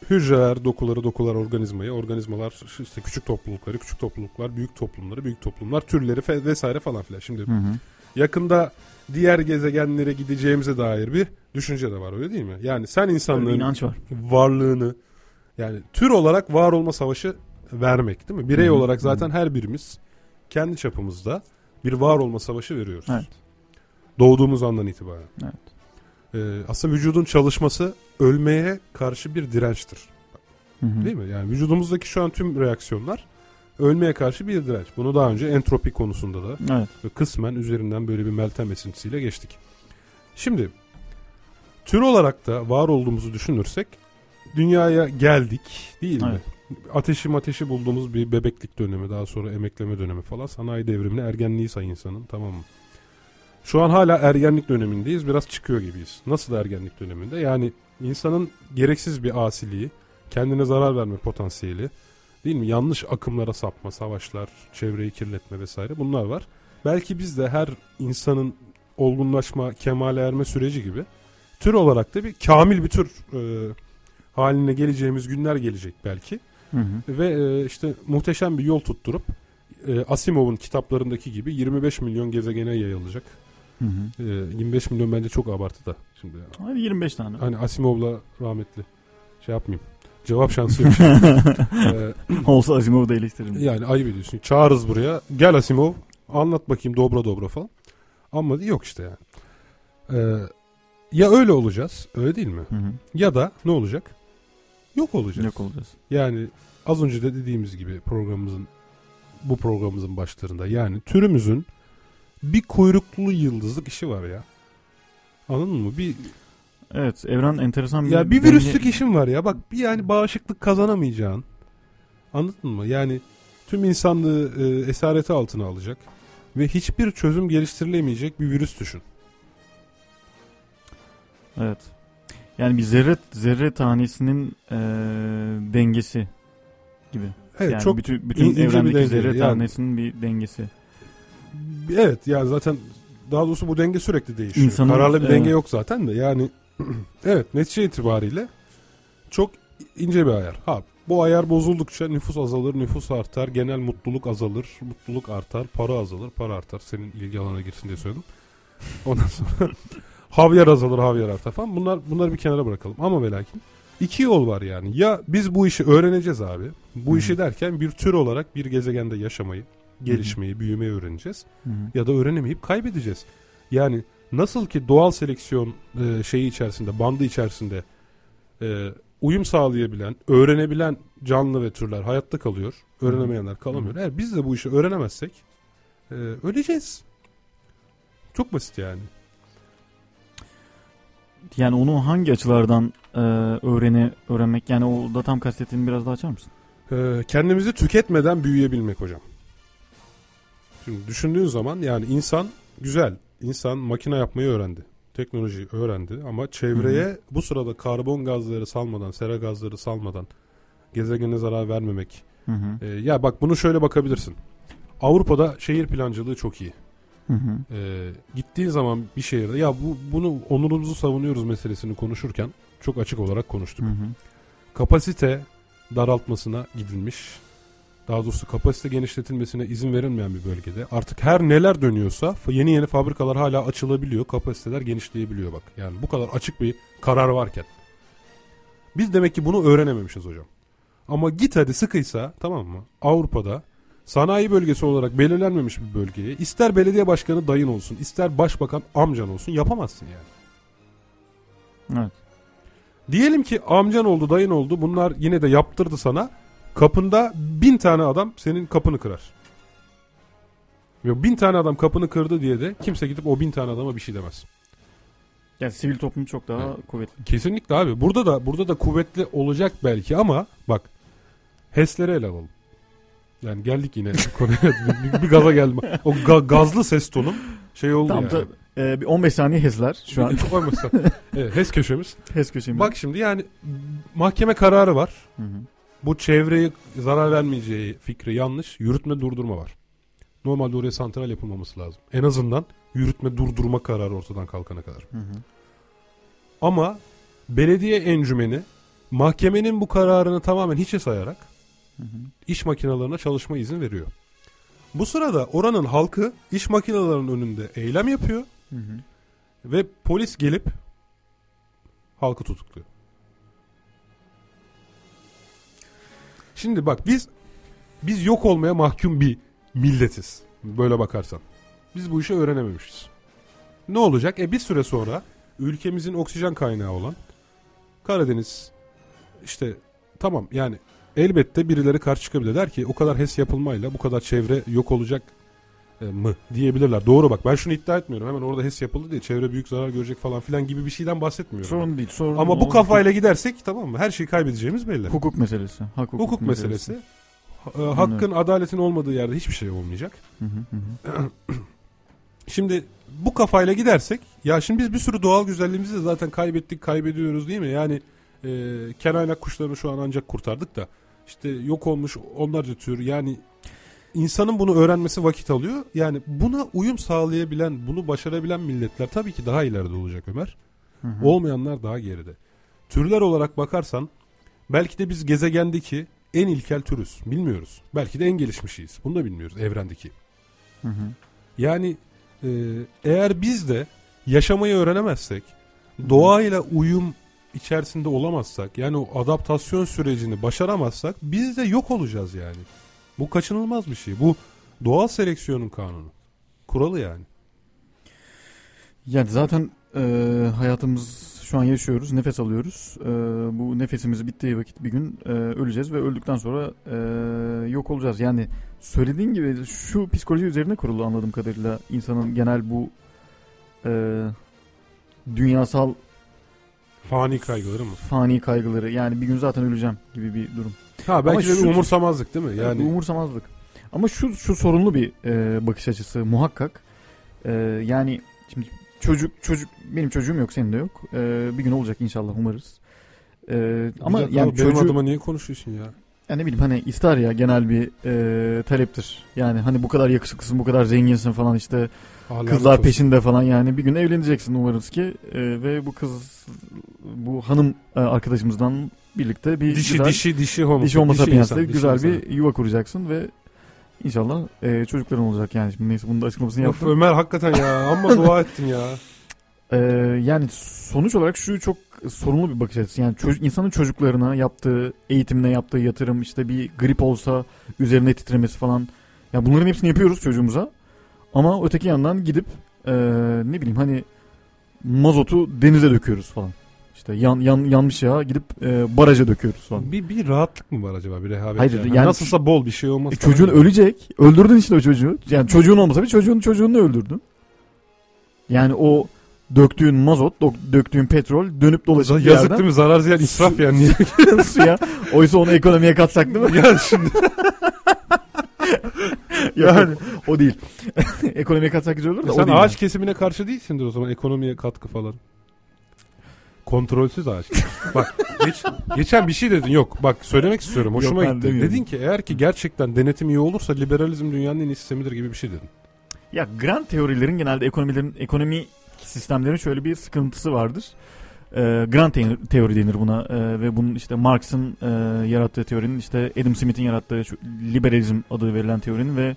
hücreler, dokuları, dokular organizmayı, organizmalar işte küçük toplulukları, küçük topluluklar, büyük toplumları, büyük toplumlar, türleri vesaire falan filan. Şimdi Hı hı. yakında diğer gezegenlere gideceğimize dair bir düşünce de var öyle değil mi? Yani sen insanlığın inanç var. varlığını yani tür olarak var olma savaşı vermek değil mi? Birey Hı hı, olarak hı. zaten her birimiz kendi çapımızda bir var olma savaşı veriyoruz. Evet. Doğduğumuz andan itibaren. Evet. Ee, aslında vücudun çalışması ölmeye karşı bir dirençtir. Hı hı. Değil mi? Yani vücudumuzdaki şu an tüm reaksiyonlar ölmeye karşı bir direnç. Bunu daha önce entropi konusunda da Evet. ve kısmen üzerinden böyle bir meltem esintisiyle geçtik. Şimdi tür olarak da var olduğumuzu düşünürsek dünyaya geldik değil mi? Ateşi mateşi bulduğumuz bir bebeklik dönemi daha sonra emekleme dönemi falan sanayi devrimine ergenliği say insanın tamam mı? Şu an hala ergenlik dönemindeyiz biraz çıkıyor gibiyiz. Nasıl ergenlik döneminde? Yani insanın gereksiz bir asiliği, kendine zarar verme potansiyeli, değil mi? Yanlış akımlara sapma, savaşlar, çevreyi kirletme vesaire bunlar var. Belki biz de her insanın olgunlaşma, kemale erme süreci gibi tür olarak da bir kamil bir tür e, haline geleceğimiz günler gelecek belki. Hı hı. Ve e, işte muhteşem bir yol tutturup e, Asimov'un kitaplarındaki gibi 25 milyon gezegene yayılacak. Hı hı. E, 25 milyon bence çok abartı da. Şimdi Hadi 25 tane. hani Asimov'la rahmetli şey yapmayayım. Cevap şansı yok. [laughs] E, Olsa Asimov'u da eleştiririm. Yani ayıp ediyorsun. Çağırırız buraya. Gel Asimov. Anlat bakayım dobra dobra falan. Ama yok işte yani. Ee, ya öyle olacağız. Öyle değil mi? Hı hı. Ya da ne olacak? Yok olacağız. Yok olacağız. Yani az önce de dediğimiz gibi programımızın bu programımızın başlarında yani türümüzün bir kuyruklu yıldızlık işi var ya. Anladın mı? Bir Evet evren enteresan bir... ya bir denge- virüslük işin var ya. Bak bir yani bağışıklık kazanamayacağın. Anladın mı? Yani tüm insanlığı e, esareti altına alacak ve hiçbir çözüm geliştirilemeyecek bir virüs düşün. Evet. Yani bir zerre zerre tanesinin eee, dengesi gibi. Evet yani çok bütün bütün in- bir evrendeki denge. zerre Yani- tanesinin bir dengesi. evet yani zaten daha doğrusu bu denge sürekli değişiyor. İnsanın- Kararlı bir evet. denge yok zaten de yani [clears throat] evet netice itibariyle çok ince bir ayar. Ha bu ayar bozuldukça nüfus azalır, nüfus artar, genel mutluluk azalır, mutluluk artar, para azalır, para artar. Senin ilgi alanına girsin diye söyledim. Ondan sonra [laughs] havyar azalır, havyar artar falan. Bunlar bunları bir kenara bırakalım. Ama ve lakin iki yol var yani. Ya biz bu işi öğreneceğiz abi. Bu Hı hı. işi derken bir tür olarak bir gezegende yaşamayı, gelişmeyi, büyümeyi öğreneceğiz Hı hı. ya da öğrenemeyip kaybedeceğiz. Yani nasıl ki doğal seleksiyon e, şeyi içerisinde, bandı içerisinde e, uyum sağlayabilen, öğrenebilen canlı ve türler hayatta kalıyor. Öğrenemeyenler kalamıyor. Eğer biz de bu işi öğrenemezsek e, öleceğiz. Çok basit yani. Yani onu hangi açılardan eee öğrene öğrenmek yani o da tam kastettiğini biraz daha açar mısın? E, kendimizi tüketmeden büyüyebilmek hocam. Şimdi düşündüğün zaman yani insan güzel. İnsan makine yapmayı öğrendi. teknolojiyi öğrendi ama çevreye bu sırada karbon gazları salmadan, sera gazları salmadan gezegene zarar vermemek. Hı hı. Ee, ya bak bunu şöyle bakabilirsin. Avrupa'da şehir plancılığı çok iyi. Hı hı. Ee, gittiğin zaman bir şehirde ya bu bunu onurumuzu savunuyoruz meselesini konuşurken çok açık olarak konuştuk. Hı hı. Kapasite daraltmasına gidilmiş. Daha doğrusu kapasite genişletilmesine izin verilmeyen bir bölgede. Artık her neler dönüyorsa yeni yeni fabrikalar hala açılabiliyor. Kapasiteler genişleyebiliyor bak. Yani bu kadar açık bir karar varken. Biz demek ki bunu öğrenememişiz hocam. Ama git hadi sıkıysa tamam mı? Avrupa'da sanayi bölgesi olarak belirlenmemiş bir bölgeye ister belediye başkanı dayın olsun ister başbakan amcan olsun yapamazsın yani. Evet. Diyelim ki amcan oldu dayın oldu bunlar yine de yaptırdı sana. Kapında bin tane adam senin kapını kırar. Ve bin tane adam kapını kırdı diye de kimse gidip o bin tane adama bir şey demez. Yani sivil toplum çok daha Evet. kuvvetli. Kesinlikle abi. Burada da burada da kuvvetli olacak belki ama bak HES'leri ele alalım. Yani geldik yine [laughs] konuya. bir, bir gaza geldim. O ga- gazlı ses tonum şey oldu Tamam yani. da e, bir 15 saniye hezler şu an. Koymasa. [laughs] evet, HES köşemiz. Hez köşemiz. Bak şimdi yani mahkeme kararı var. Hı hı. Bu çevreye zarar vermeyeceği fikri yanlış. Yürütme durdurma var. Normalde oraya santral yapılmaması lazım. En azından yürütme durdurma kararı ortadan kalkana kadar. Hı hı. Ama belediye encümeni mahkemenin bu kararını tamamen hiçe sayarak Hı hı. iş makinelerine çalışma izin veriyor. Bu sırada oranın halkı iş makinelerinin önünde eylem yapıyor Hı hı. ve polis gelip halkı tutukluyor. Şimdi bak biz biz yok olmaya mahkum bir milletiz. Böyle bakarsan. Biz bu işi öğrenememişiz. Ne olacak? E bir süre sonra ülkemizin oksijen kaynağı olan Karadeniz işte tamam yani elbette birileri karşı çıkabilir. Der ki o kadar HES yapılmayla bu kadar çevre yok olacak e, mı diyebilirler. Doğru bak ben şunu iddia etmiyorum. Hemen orada HES yapıldı diye çevre büyük zarar görecek falan filan gibi bir şeyden bahsetmiyorum. Sorun değil. Sorun Ama bu kafayla gidersek tamam mı? Her şeyi kaybedeceğimiz belli. hukuk meselesi. Hak hukuk, Hukuk meselesi. Ha- e, hakkın, adaletin olmadığı yerde hiçbir şey olmayacak. Hı hı hı. [clears throat] Şimdi bu kafayla gidersek ya şimdi biz bir sürü doğal güzelliğimizi de zaten kaybettik kaybediyoruz değil mi? Yani e, kenaynak kuşlarını şu an ancak kurtardık da işte yok olmuş onlarca tür yani insanın bunu öğrenmesi vakit alıyor. Yani buna uyum sağlayabilen bunu başarabilen milletler tabii ki daha ileride olacak Ömer. Hı hı. Olmayanlar daha geride. Türler olarak bakarsan belki de biz gezegendeki en ilkel türüz. Bilmiyoruz. Belki de en gelişmişiyiz. Bunu da bilmiyoruz evrendeki. Hı hı. Yani e, eğer biz de yaşamayı öğrenemezsek, doğayla uyum içerisinde olamazsak, yani o adaptasyon sürecini başaramazsak biz de yok olacağız yani. Bu kaçınılmaz bir şey. Bu doğal seleksiyonun kanunu. Kuralı yani. Yani zaten e, hayatımız şu an yaşıyoruz, nefes alıyoruz. E, bu nefesimiz bittiği vakit bir gün e, öleceğiz ve öldükten sonra e, yok olacağız. Yani söylediğin gibi şu psikoloji üzerine kurulu anladığım kadarıyla insanın genel bu e, dünyasal Fani kaygıları mı? fani kaygıları. Yani bir gün zaten öleceğim gibi bir durum. Ha belki Ama de bir şu- umursamazlık değil mi? Yani umursamazlık. Ama şu şu sorunlu bir e, bakış açısı muhakkak. E, yani şimdi çocuk çocuk benim çocuğum yok senin de yok. E, bir gün olacak inşallah umarız. E, ama Bir dakika yani benim çocuğu adıma niye konuşuyorsun ya? yani ne bileyim hani ister ya genel bir e, taleptir. Yani hani bu kadar yakışıklısın, bu kadar zenginsin falan işte Allah kızlar olsun. peşinde falan yani bir gün evleneceksin umarız ki E, ve bu kız bu hanım e, arkadaşımızdan birlikte bir Dişi güzel dişi dişi homo. dişi homo sapiens'le insan, güzel dişi bir yuva kuracaksın ve inşallah e, çocukların olacak yani. Şimdi neyse bunun da açıklamasını insan. Of yaptım. Ömer hakikaten ya amma dua [laughs] ettin ya. E, yani sonuç olarak şu çok sorunlu bir bakış açısı. Yani çocuk, insanın çocuklarına yaptığı eğitimine yaptığı yatırım işte bir grip olsa üzerine titremesi falan. Ya bunların hepsini yapıyoruz çocuğumuza. Ama öteki yandan gidip e, ne bileyim hani mazotu denize döküyoruz falan. İşte yan, yan, yanmış ya gidip e, baraja döküyoruz falan. Bir, bir rahatlık mı var acaba bir rehavet? Hayır, yani. yani- Nasılsa bol bir şey olmaz. E, çocuğun falan. ölecek. Öldürdün işte o çocuğu. Yani çocuğun olmasa bir çocuğun çocuğunu öldürdün. Yani o döktüğün mazot, dök- döktüğün petrol dönüp dolaşıp Yazık yerden değil mi? Zarar ziyan israf yani. [laughs] Niye? suya. Oysa onu ekonomiye katsak değil mi? ya şimdi [laughs] yani o değil. [laughs] Ekonomiye katsak güzel olur da E o sen değil. ağaç kesimine karşı değilsindir o zaman ekonomiye katkı falan. Kontrolsüz ağaç. bak geç, geçen bir şey dedin yok bak söylemek istiyorum hoşuma Yok, ben gitti. demiyorum. Dedin ki eğer ki gerçekten denetim iyi olursa liberalizm dünyanın en iyi sistemidir gibi bir şey dedin. Ya grant teorilerin genelde ekonomilerin ekonomi sistemlerin şöyle bir sıkıntısı vardır. Ee, grant te- teori denir buna Ee, ve bunun işte Marx'ın e, yarattığı teorinin işte Adam Smith'in yarattığı şu liberalizm adı verilen teorinin ve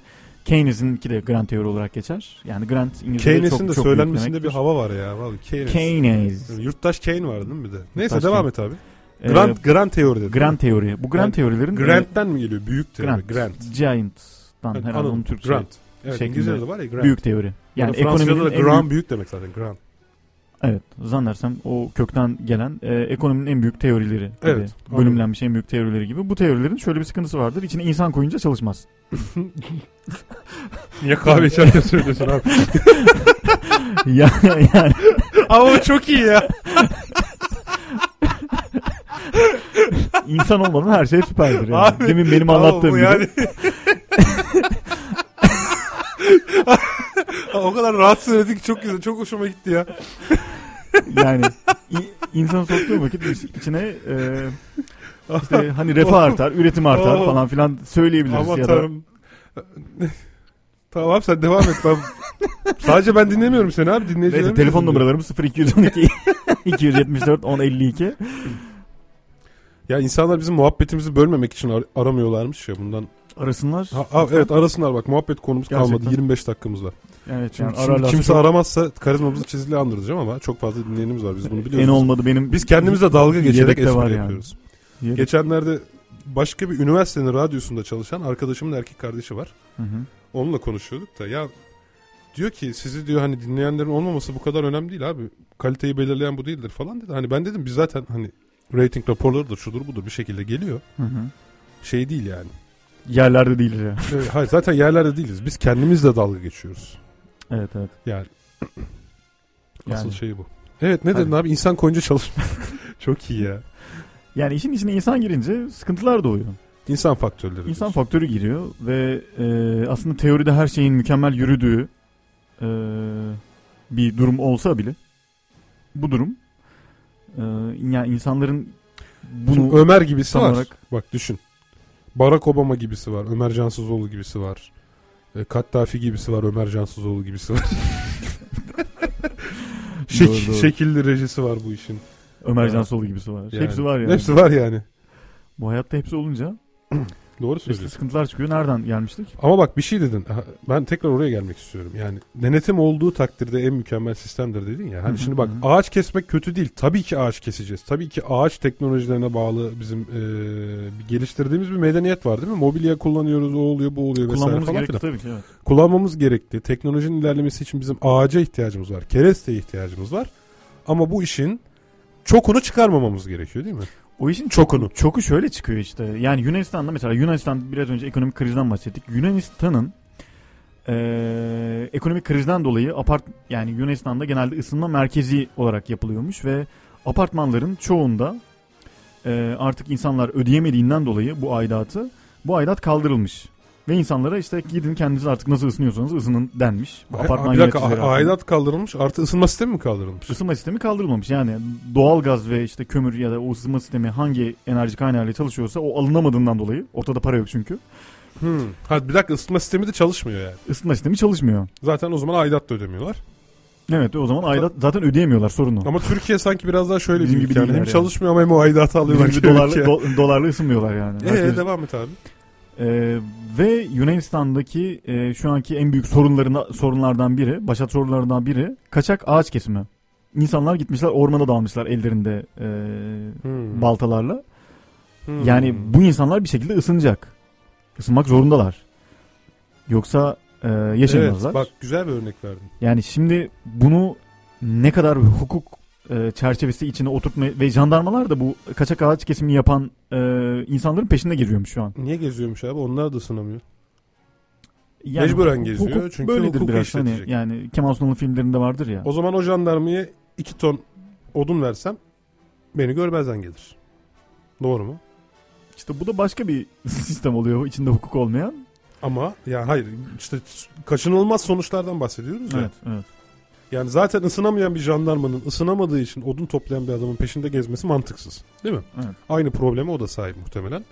Keynes'inki de grant teori olarak geçer. Yani grant İngilizce'de Keynes'in çok, de çok söylenmesinde bir hava var ya. Vallahi Keynes. Keynes. Yurttaş Kane vardı değil mi bir de? Neyse Yurttaş devam Kane. et abi. Ee, Grant, grant teori dedi. grant teori. Bu grant Yani teorilerin Grant'ten mi geliyor? Büyük e, teori. grant, Grant. Giant'tan Evet, herhalde anladım. onun Türkçe Grant. Evet şeklinde İngilizce'de de var ya grant. büyük teori. Yani Yani Fransızca'da da ekonominin en grand büyük, büyük demek zaten. Grant. Evet zannedersem o kökten gelen e, ekonominin en büyük teorileri gibi Evet, bölümlenmiş en büyük teorileri gibi. Bu teorilerin şöyle bir sıkıntısı vardır. İçine insan koyunca çalışmaz. [laughs] Niye kahve içerken söylüyorsun abi? [laughs] yani, yani Ama o çok iyi ya. [laughs] insan olmadan her şey süperdir. Yani. Abi, Demin benim anlattığım gibi. yani. O kadar rahat söyledi ki çok güzel. Çok hoşuma gitti ya. Yani i- insanı soktuğu vakit iç- içine e, [laughs] işte hani refah artar, üretim artar falan filan söyleyebiliriz Aman ya da [laughs] tamam sen devam et. Ben... Sadece ben dinlemiyorum seni abi. Dinleyicilerim Neyse telefon dinliyor. numaralarımız 0212 274 1052. Ya insanlar bizim muhabbetimizi bölmemek için ar- aramıyorlarmış ya bundan. Arasınlar. Ha, ha, evet arasınlar bak muhabbet konumuz kalmadı. Gerçekten. 25 dakikamız var. Evet Şimdi, yani şimdi kimse çok- aramazsa karizmamızı çizili andıracağım ama çok fazla dinleyenimiz var. Biz bunu biliyoruz. en olmadı benim Biz kendimizle dalga geçerek espri yani. yapıyoruz. Yedek. Geçenlerde başka bir üniversitenin radyosunda çalışan arkadaşımın erkek kardeşi var. Hı hı. Onunla konuşuyorduk da ya diyor ki sizi diyor hani dinleyenlerin olmaması bu kadar önemli değil abi. Kaliteyi belirleyen bu değildir falan dedi. Hani ben dedim biz zaten hani rating raporlarıdır şudur budur bir şekilde geliyor. Hı hı. Şey değil yani. Yerlerde değiliz ya. Evet, hayır zaten yerlerde değiliz. Biz kendimizle dalga geçiyoruz. Evet evet. Yani asıl Yani. şey bu. Evet ne dedin Hadi. abi? İnsan koyunca çalışma. [laughs] Çok iyi ya. Yani işin içine insan girince sıkıntılar doğuyor. İnsan faktörleri. İnsan diyorsun. faktörü giriyor ve e, aslında teoride her şeyin mükemmel yürüdüğü e, bir durum olsa bile bu durum e, yani insanların Şimdi bunu Ömer gibisi var. olarak Bak düşün. Barack Obama gibisi var. Ömer Cansızoğlu gibisi var. E, Kattafi gibisi var. Ömer Cansızoğlu gibisi var. [laughs] Şek- Doğru, doğru. Şekilli rejisi var bu işin. Ömer Yani. Cansoğlu gibisi var. Yani. Hepsi var yani. Hepsi var yani. Bu hayatta hepsi olunca [clears throat] Doğru işte söylüyorsun. sıkıntılar çıkıyor. Nereden gelmiştik? Ama bak bir şey dedin. Ben tekrar oraya gelmek istiyorum. Yani denetim olduğu takdirde en mükemmel sistemdir dedin ya. Hani şimdi bak ağaç kesmek kötü değil. Tabii ki ağaç keseceğiz. Tabii ki ağaç teknolojilerine bağlı bizim e, geliştirdiğimiz bir medeniyet var değil mi? Mobilya kullanıyoruz, o oluyor, bu oluyor vesaire Kullanmamız falan gerekli filan. tabii ki. Evet. Kullanmamız gerekli. Teknolojinin ilerlemesi için bizim ağaca ihtiyacımız var. Keresteye ihtiyacımız var. Ama bu işin çokunu çıkarmamamız gerekiyor değil mi? O işin Çokunu. çoku şöyle çıkıyor işte. Yani Yunanistan'da mesela Yunanistan biraz önce ekonomik krizden bahsettik. Yunanistan'ın eee, ekonomik krizden dolayı apart yani Yunanistan'da genelde ısınma merkezi olarak yapılıyormuş ve apartmanların çoğunda eee, artık insanlar ödeyemediğinden dolayı bu aidatı bu aidat kaldırılmış. Ve insanlara işte gidin kendiniz artık nasıl ısınıyorsanız ısının denmiş. Bu apartman bir dakika yöneticileri aidat kaldırılmış artı ısınma sistemi mi kaldırılmış? Isınma sistemi kaldırılmamış. Yani doğal gaz ve işte kömür ya da o ısınma sistemi hangi enerji kaynağıyla çalışıyorsa o alınamadığından dolayı ortada para yok çünkü. Hmm. Ha bir dakika ısınma sistemi de çalışmıyor yani. Isınma sistemi çalışmıyor. Zaten o zaman aidat da ödemiyorlar. Evet o zaman aidat zaten ödeyemiyorlar sorun o. Ama Türkiye sanki biraz daha şöyle Bizim bir gibi ülke. Yani hem yani. çalışmıyor ama hem o aidatı alıyorlar. Bizim gibi dolarlı, do- dolarla ısınmıyorlar yani. Ee, Herkes- devam et abi. Ee, ve Yunanistan'daki e, şu anki en büyük sorunlarına, sorunlardan biri, başat sorunlarından biri kaçak ağaç kesimi. İnsanlar gitmişler ormana dalmışlar ellerinde e, Hmm. baltalarla. Hmm. Yani bu insanlar bir şekilde ısınacak. Isınmak zorundalar. Yoksa e, yaşayamazlar. Evet, bak güzel bir örnek verdin. Yani şimdi bunu ne kadar hukuk e, çerçevesi içine oturtma ve jandarmalar da bu kaçak ağaç kesimi yapan e, insanların peşinde geziyormuş şu an. Niye geziyormuş abi? Onlar da ısınamıyor. Yani Mecburen geziyor hukuk çünkü böyledir hukuku biraz. Hani işletecek. yani Kemal Sunal'ın filmlerinde vardır ya. O zaman o jandarmaya iki ton odun versem beni görmezden gelir. Doğru mu? İşte bu da başka bir [laughs] sistem oluyor içinde hukuk olmayan. Ama yani hayır işte kaçınılmaz sonuçlardan bahsediyoruz ya. Evet, evet. Yani zaten ısınamayan bir jandarmanın ısınamadığı için odun toplayan bir adamın peşinde gezmesi mantıksız. Değil mi? Evet. Aynı probleme o da sahip muhtemelen.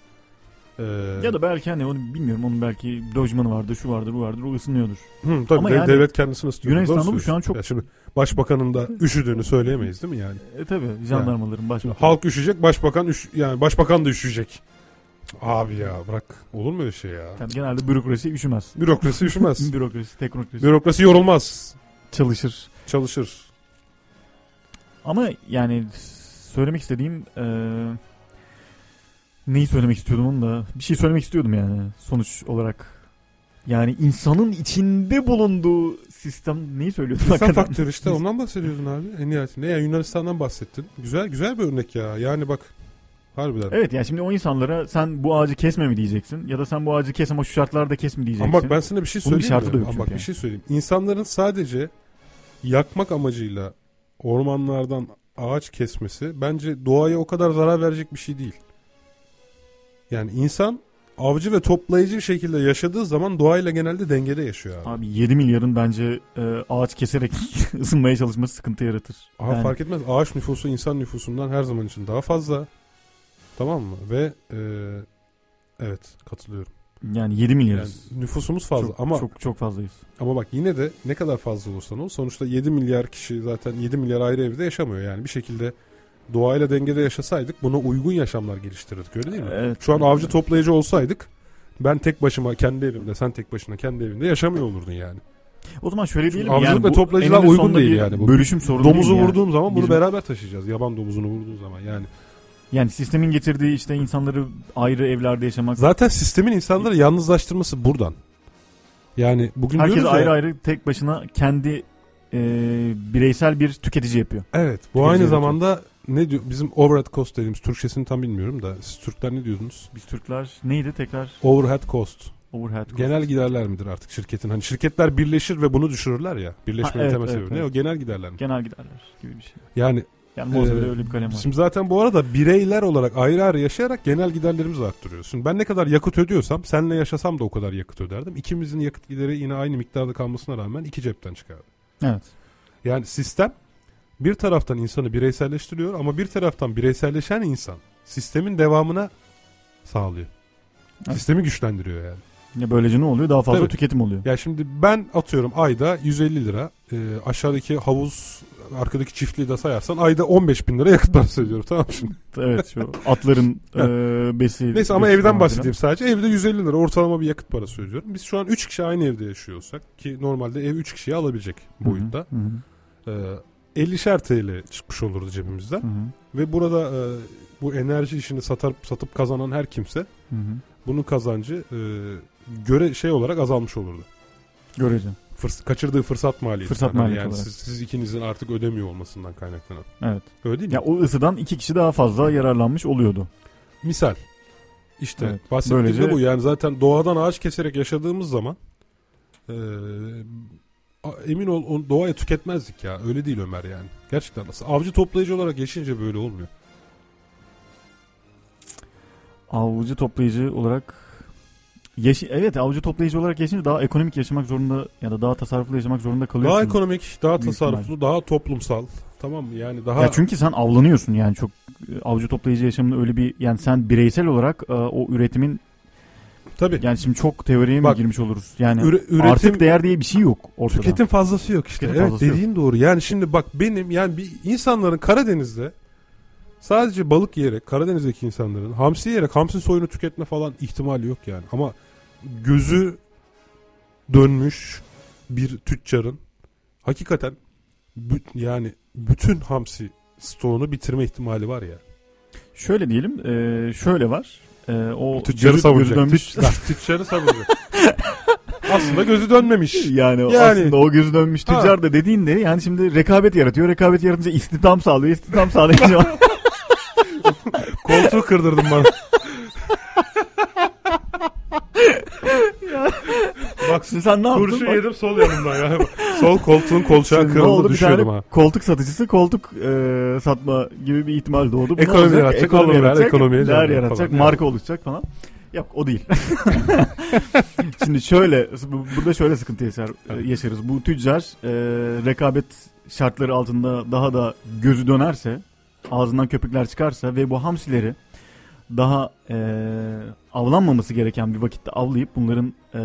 Ee, Ya da belki hani onu bilmiyorum onun belki lojmanı vardır, şu vardır, bu vardır, o ısınıyordur. Hı, tabii Ama de- yani devlet kendisini ısıtıyor. Yunanistan'da bu şu an çok- Ya şimdi başbakanın da [laughs] üşüdüğünü söyleyemeyiz değil mi yani? E tabi jandarmaların başbakanı. Halk üşüyecek, başbakan üş yani başbakan da üşüyecek. Abi ya bırak olur mu öyle şey ya? Yani genelde bürokrasi üşümez. Bürokrasi üşümez. [laughs] bürokrasi, teknokrasi Bürokrasi yorulmaz. Çalışır. Çalışır. Ama yani söylemek istediğim e, neyi söylemek istiyordum onu da bir şey söylemek istiyordum yani sonuç olarak. Yani insanın içinde bulunduğu sistem neyi söylüyordum? İnsan hakikaten? faktörü işte ondan bahsediyordun abi en nihayetinde. Yani Yunanistan'dan bahsettin. Güzel güzel bir örnek ya. Yani bak harbiden. Evet yani şimdi o insanlara sen bu ağacı kesme mi diyeceksin ya da sen bu ağacı kes ama şu şartlarda kes mi diyeceksin. Ama bak ben sana bir şey Bunun bir söyleyeyim şartı da yok Ama bak çünkü. bir şey söyleyeyim. İnsanların sadece yakmak amacıyla ormanlardan ağaç kesmesi bence doğaya o kadar zarar verecek bir şey değil. Yani insan avcı ve toplayıcı bir şekilde yaşadığı zaman doğayla genelde dengede yaşıyor abi. Abi 7 milyarın bence e, ağaç keserek [laughs] ısınmaya çalışması sıkıntı yaratır. Aha, Yani fark etmez. Ağaç nüfusu insan nüfusundan her zaman için daha fazla. Tamam mı? Ve e, evet katılıyorum. Yani 7 milyarız. Yani nüfusumuz fazla çok, ama çok çok fazlayız. Ama bak yine de ne kadar fazla olursan ol sonuçta 7 milyar kişi zaten 7 milyar ayrı evde yaşamıyor. Yani bir şekilde doğayla dengede yaşasaydık buna uygun yaşamlar geliştirirdik öyle değil mi? Evet. Şu an avcı toplayıcı olsaydık ben tek başıma kendi evimde sen tek başına kendi evinde yaşamıyor olurdun yani. O zaman şöyle diyelim. avcılık yani ve toplayıcılığa uygun değil yani bu. Bölüşüm sorunu Domuzu mi vurduğum zaman bunu Bizim- beraber taşıyacağız. Yaban domuzunu vurduğun zaman yani. Yani sistemin getirdiği işte insanları ayrı evlerde yaşamak. Zaten sistemin insanları yalnızlaştırması buradan. Yani bugün Herkes diyoruz ya- ayrı ayrı tek başına kendi e, bireysel bir tüketici yapıyor. Evet. Bu Tüketici aynı yaratıyor. zamanda ne diyor bizim overhead cost dediğimiz Türkçesini tam bilmiyorum da siz Türkler ne diyordunuz? Biz Türkler neydi tekrar Overhead cost. overhead cost. Genel giderler midir artık şirketin? Hani şirketler birleşir ve bunu düşürürler ya. Birleşmenin evet, temel evet, sebebi. Ne evet. o genel giderler mi? genel giderler gibi bir şey. Yani Yani Mozaik'te Ee, öyle bir kalem var. şimdi zaten bu arada bireyler olarak ayrı ayrı yaşayarak genel giderlerimizi arttırıyoruz. Şimdi ben ne kadar yakıt ödüyorsam senle yaşasam da o kadar yakıt öderdim. İkimizin yakıt gideri yine aynı miktarda kalmasına rağmen iki cepten çıkardı. Evet. Yani sistem bir taraftan insanı bireyselleştiriyor ama bir taraftan bireyselleşen insan sistemin devamına sağlıyor. Evet. Sistemi güçlendiriyor yani. Ya böylece ne oluyor? Daha fazla Tabii. tüketim oluyor. Ya şimdi ben atıyorum ayda 150 lira e, aşağıdaki havuz arkadaki çiftliği de sayarsan ayda 15 bin lira yakıt parası ödüyorum tamam şimdi. Evet şu atların [laughs] e, besi. Neyse ama besi evden falan bahsedeyim filan. sadece. Evde 150 lira ortalama bir yakıt parası ödüyorum. Biz şu an 3 kişi aynı evde yaşıyorsak ki normalde ev 3 kişiyi alabilecek boyutta. Hı hı, E, 50'şer TL çıkmış olurdu cebimizden. hı hı, Ve burada e, bu enerji işini satıp satıp kazanan her kimse hı hı. bunun kazancı e, göre şey olarak azalmış olurdu. Göreceğim. Fırs kaçırdığı fırsat maliyeti. Fırsat Yani maliyeti yani olarak. siz, siz ikinizin artık ödemiyor olmasından kaynaklanan. Evet. Öyle değil mi? Ya o ısıdan iki kişi daha fazla yararlanmış oluyordu. Misal. İşte Evet, bahsettiğim de böylece- bu. Yani zaten doğadan ağaç keserek yaşadığımız zaman e, emin ol doğaya tüketmezdik ya. Öyle değil Ömer yani. Gerçekten nasıl? Avcı toplayıcı olarak yaşayınca böyle olmuyor. Avcı toplayıcı olarak yaş evet avcı toplayıcı olarak yaşayınca daha ekonomik yaşamak zorunda ya da daha tasarruflu yaşamak zorunda kalıyorsun. Daha ekonomik, daha tasarruflu, daha toplumsal. Tamam mı? Yani daha Ya çünkü sen avlanıyorsun yani çok e, avcı toplayıcı yaşamında öyle bir yani sen bireysel olarak e, o üretimin tabii yani şimdi çok teoriye mi Bak, girmiş oluruz? Yani üre- üretim artık değer diye bir şey yok ortada. Tüketim fazlası yok işte. Tüketim evet fazlası yok. dediğin doğru. Yani şimdi bak benim yani bir insanların Karadeniz'de sadece balık yiyerek Karadeniz'deki insanların hamsi yiyerek hamsi soyunu tüketme falan ihtimali yok yani. Ama gözü dönmüş bir tüccarın hakikaten yani bütün hamsi stoğunu bitirme ihtimali var ya. Şöyle diyelim e, şöyle var. E, o Tüccarı gözü- savunacak. gözü dönmüş. Tüccarı savunacak. [laughs] Aslında gözü dönmemiş. Yani, Yani- aslında o gözü dönmüş Ha. tüccar da dediğinde yani şimdi rekabet yaratıyor. Rekabet yaratınca istihdam sağlıyor. İstihdam sağlayınca [laughs] Koltuğu kırdırdın bana. Bak sen ne yaptın? Kurşun Bak, yedim sol yanımdan ya. Sol koltuğun kolçağı kırıldı düşüyordum ha. koltuk satıcısı koltuk e, satma gibi bir ihtimal doğdu. Bu ne Ekonomi olacak? yaratacak, alım ver, ekonomiye değer yaratacak, falan. marka oluşacak falan. Yok o değil. [laughs] Şimdi şöyle bu- burada şöyle sıkıntı yaşar, Evet. yaşarız. Bu tüccar e, rekabet şartları altında daha da gözü dönerse ağzından köpükler çıkarsa ve bu hamsileri daha e, avlanmaması gereken bir vakitte avlayıp bunların e,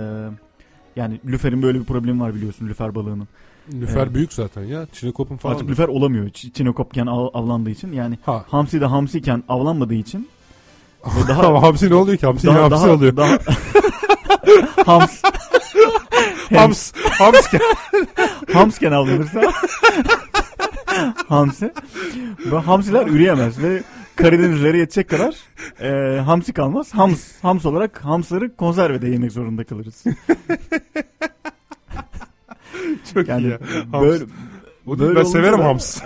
yani lüferin böyle bir problemi var biliyorsun lüfer balığının. Lüfer Evet. büyük zaten ya. Çinekop'un falan. Artık lüfer olamıyor Ç- çinekopken av- avlandığı için yani Ha. hamsi de hamsiyken avlanmadığı için [laughs] daha hamsi ne oluyor ki? Hamsi daha, hamsi daha, oluyor. daha [laughs] hams Hams. Hams. hamsken [laughs] avlanırsa hamsi hamsiler üreyemez ve Karadenizlere yetecek kadar e, hamsi kalmaz. Hams, hams olarak hamsları konservede yemek zorunda kalırız. [laughs] Çok Yani iyi ya. Hams. böyle O böyle ben severim da- hams.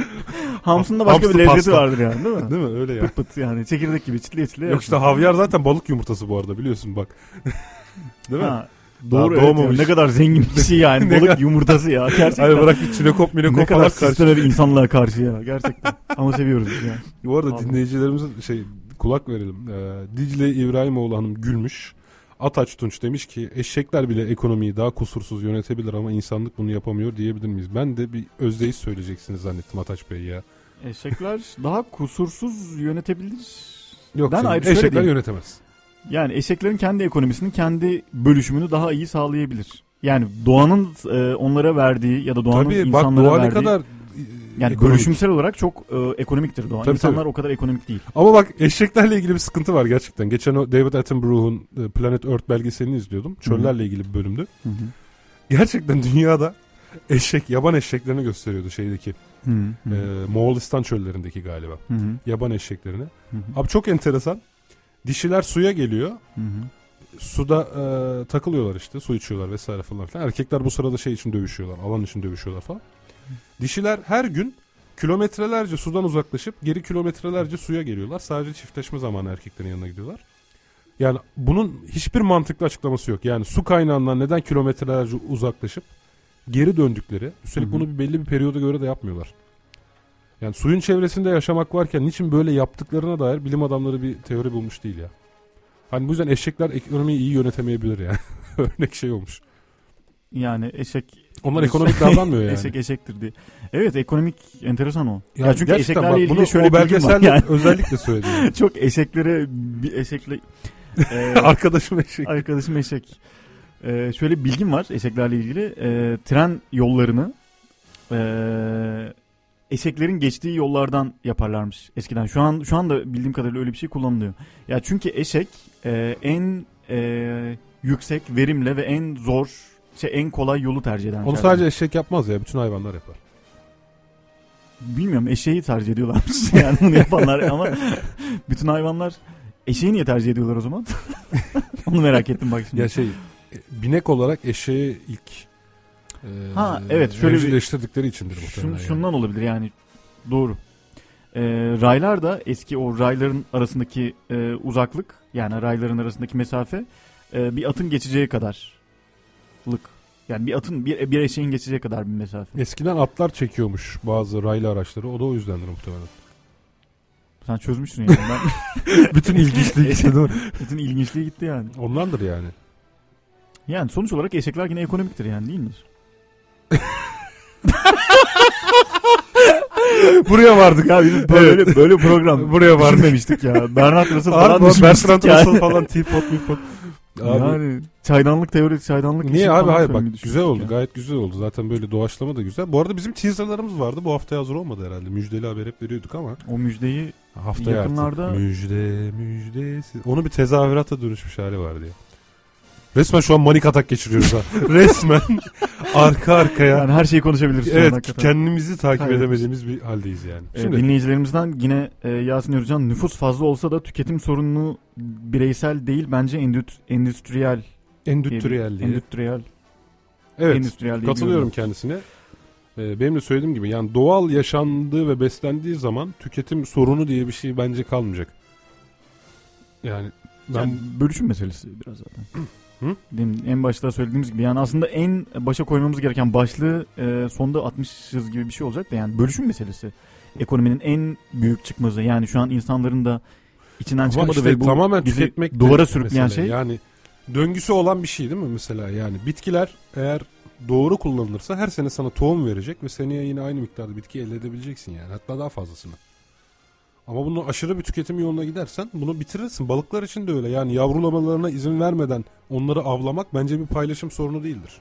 [laughs] hamsın da başka Hamslı bir lezzeti pasta. vardır yani değil mi? [laughs] Değil mi? Öyle ya. Pıt pıt yani çekirdek gibi çitliye çitliye. Yok işte havyar zaten balık yumurtası bu arada biliyorsun bak. Değil mi? Ha, doğru evet doğmamış. ya. ne kadar zengin bir şey yani [laughs] Ne balık yumurtası ya [laughs] gerçekten. Hayır bırak bir çinekop ne minekop kadar falan karşı. sisteler insanlığa karşı ya gerçekten. Ama seviyoruz biz ya. Bu arada Vallahi. dinleyicilerimize şey kulak verelim. Ee, Dicle İbrahimoğlu Hanım gülmüş. Ataç Tunç demiş ki eşekler bile ekonomiyi daha kusursuz yönetebilir ama insanlık bunu yapamıyor diyebilir miyiz? Ben de bir özdeyiş söyleyeceksiniz zannettim Ataç Bey ya. Eşekler daha kusursuz yönetebilir. Yok Ben canım, ayrı şöyle eşekler diyeyim. yönetemez. Yani eşeklerin kendi ekonomisini, kendi bölüşümünü daha iyi sağlayabilir. Yani doğanın e, onlara verdiği ya da doğanın Tabii bak insanlara doğa ne verdiği kadar e, yani ekonomik. bölüşümsel olarak çok e, ekonomiktir doğa. Tabii, İnsanlar tabii. o kadar ekonomik değil. Ama bak eşeklerle ilgili bir sıkıntı var gerçekten. Geçen o David Attenborough'un e, Planet Earth belgeselini izliyordum. Çöllerle ilgili bir bölümdü. Gerçekten dünyada eşek, yaban eşeklerini gösteriyordu şeydeki. E, Moğolistan çöllerindeki galiba. Hı hı. Yaban eşeklerini. Hı hı. Abi çok enteresan. Dişiler suya geliyor. Hı hı. Suda e, takılıyorlar işte. Su içiyorlar vesaire falan filan. Erkekler bu sırada şey için dövüşüyorlar. Alan için dövüşüyorlar falan. Dişiler her gün kilometrelerce sudan uzaklaşıp geri kilometrelerce suya geliyorlar. Sadece çiftleşme zamanı erkeklerin yanına gidiyorlar. Yani bunun hiçbir mantıklı açıklaması yok. Yani su kaynağından neden kilometrelerce uzaklaşıp geri döndükleri. Üstelik Hı hı. bunu belli bir periyoda göre de yapmıyorlar. Yani suyun çevresinde yaşamak varken niçin böyle yaptıklarına dair bilim adamları bir teori bulmuş değil ya. Hani bu yüzden eşekler ekonomiyi iyi yönetemeyebilir yani. [laughs] Örnek şey olmuş. Yani eşek Onlar ekonomik davranmıyor [laughs] yani. eşek eşektir diye. Evet ekonomik enteresan o. Ya Ya, çünkü eşeklerle bak, ilgili bunu şöyle o belgeselde Yani özellikle söyledi. yani. [laughs] çok eşeklere bir eşekle e, Arkadaşım eşek. arkadaşım eşek. E, şöyle bilgim var eşeklerle ilgili. E, tren yollarını e, eşeklerin geçtiği yollardan yaparlarmış eskiden. Şu an şu anda bildiğim kadarıyla öyle bir şey kullanılıyor. Ya çünkü eşek e, en e, yüksek verimle ve en zor şey en kolay yolu tercih eden. Onu sadece eşek yapmaz ya. Bütün hayvanlar yapar. bilmiyorum eşeği tercih ediyorlarmış [laughs] yani bunu yapanlar ama bütün hayvanlar eşeği niye tercih ediyorlar o zaman? [laughs] Onu merak ettim bak şimdi. Ya şey e, binek olarak eşeği ilk e, Ha, evet, şöyle bir- evcilleştirdikleri içindir muhtemelen. Şun, yani. şundan olabilir yani doğru. Ee, raylar da eski o rayların arasındaki e, uzaklık yani rayların arasındaki mesafe e, bir atın geçeceği kadarlık. Yani bir atın bir, bir eşeğin geçeceği kadar bir mesafe. Eskiden atlar çekiyormuş bazı raylı araçları. O da o yüzdendir muhtemelen. Sen çözmüşsün yani. Ben, [laughs] Bütün ilginçliği gitti değil mi? [laughs] bütün ilginçliği gitti yani. Ondandır yani. Yani sonuç olarak eşekler yine ekonomiktir yani değil mi? [laughs] Buraya vardık. Bizim böyle böyle program [laughs] Buraya vardık. düşünmemiştik ya. Bernard Russell Abi falan düşünmüştük Bertrand yani. Russell falan teapot mipot. [laughs] Abi, Yani çaydanlık teorisi, çaydanlık Niye abi hayır bak güzel oldu düşünmüştük ya. gayet güzel oldu zaten böyle doğaçlama da güzel. Bu arada bizim teaserlarımız vardı bu haftaya hazır olmadı herhalde müjdeli haber hep veriyorduk ama O müjdeyi haftaya Yakınlarda- artık müjde müjdesi onun bir tezahürata dönüşmüş hali vardı ya. Resmen şu an manik atak geçiriyoruz ha. [laughs] Resmen arka arkaya. yani her şeyi konuşabiliriz. evet hakikaten. kendimizi takip Hayır. edemediğimiz bir haldeyiz yani. Ee, Şimdi dinleyicilerimizden yine e, Yasin Özcan nüfus fazla olsa da tüketim sorunu bireysel değil bence endüt, endüstriyel. endüstriyelliği. Endüstriyel. Evet endüstriyel diye katılıyorum kendisine. Ee, benim de söylediğim gibi yani doğal yaşandığı ve beslendiği zaman tüketim sorunu diye bir şey bence kalmayacak. Yani ben Yani bölüşüm meselesi biraz zaten. [clears throat] Hı? En başta söylediğimiz gibi yani aslında en başa koymamız gereken başlığı e, sonda 60'ız gibi bir şey olacak da yani bölüşüm meselesi. Ekonominin en büyük çıkmazı yani şu an insanların da içinden Ama çıkamadı işte ve bu tamamen bizi tüketmek duvara sürükleyen şey. Yani döngüsü olan bir şey değil mi mesela? Yani bitkiler eğer doğru kullanılırsa her sene sana tohum verecek ve seneye yine aynı miktarda bitki elde edebileceksin yani. Hatta daha fazlasını. Ama bunu aşırı bir tüketim yoluna gidersen bunu bitirirsin. Balıklar için de öyle. Yani yavrulamalarına izin vermeden onları avlamak bence bir paylaşım sorunu değildir.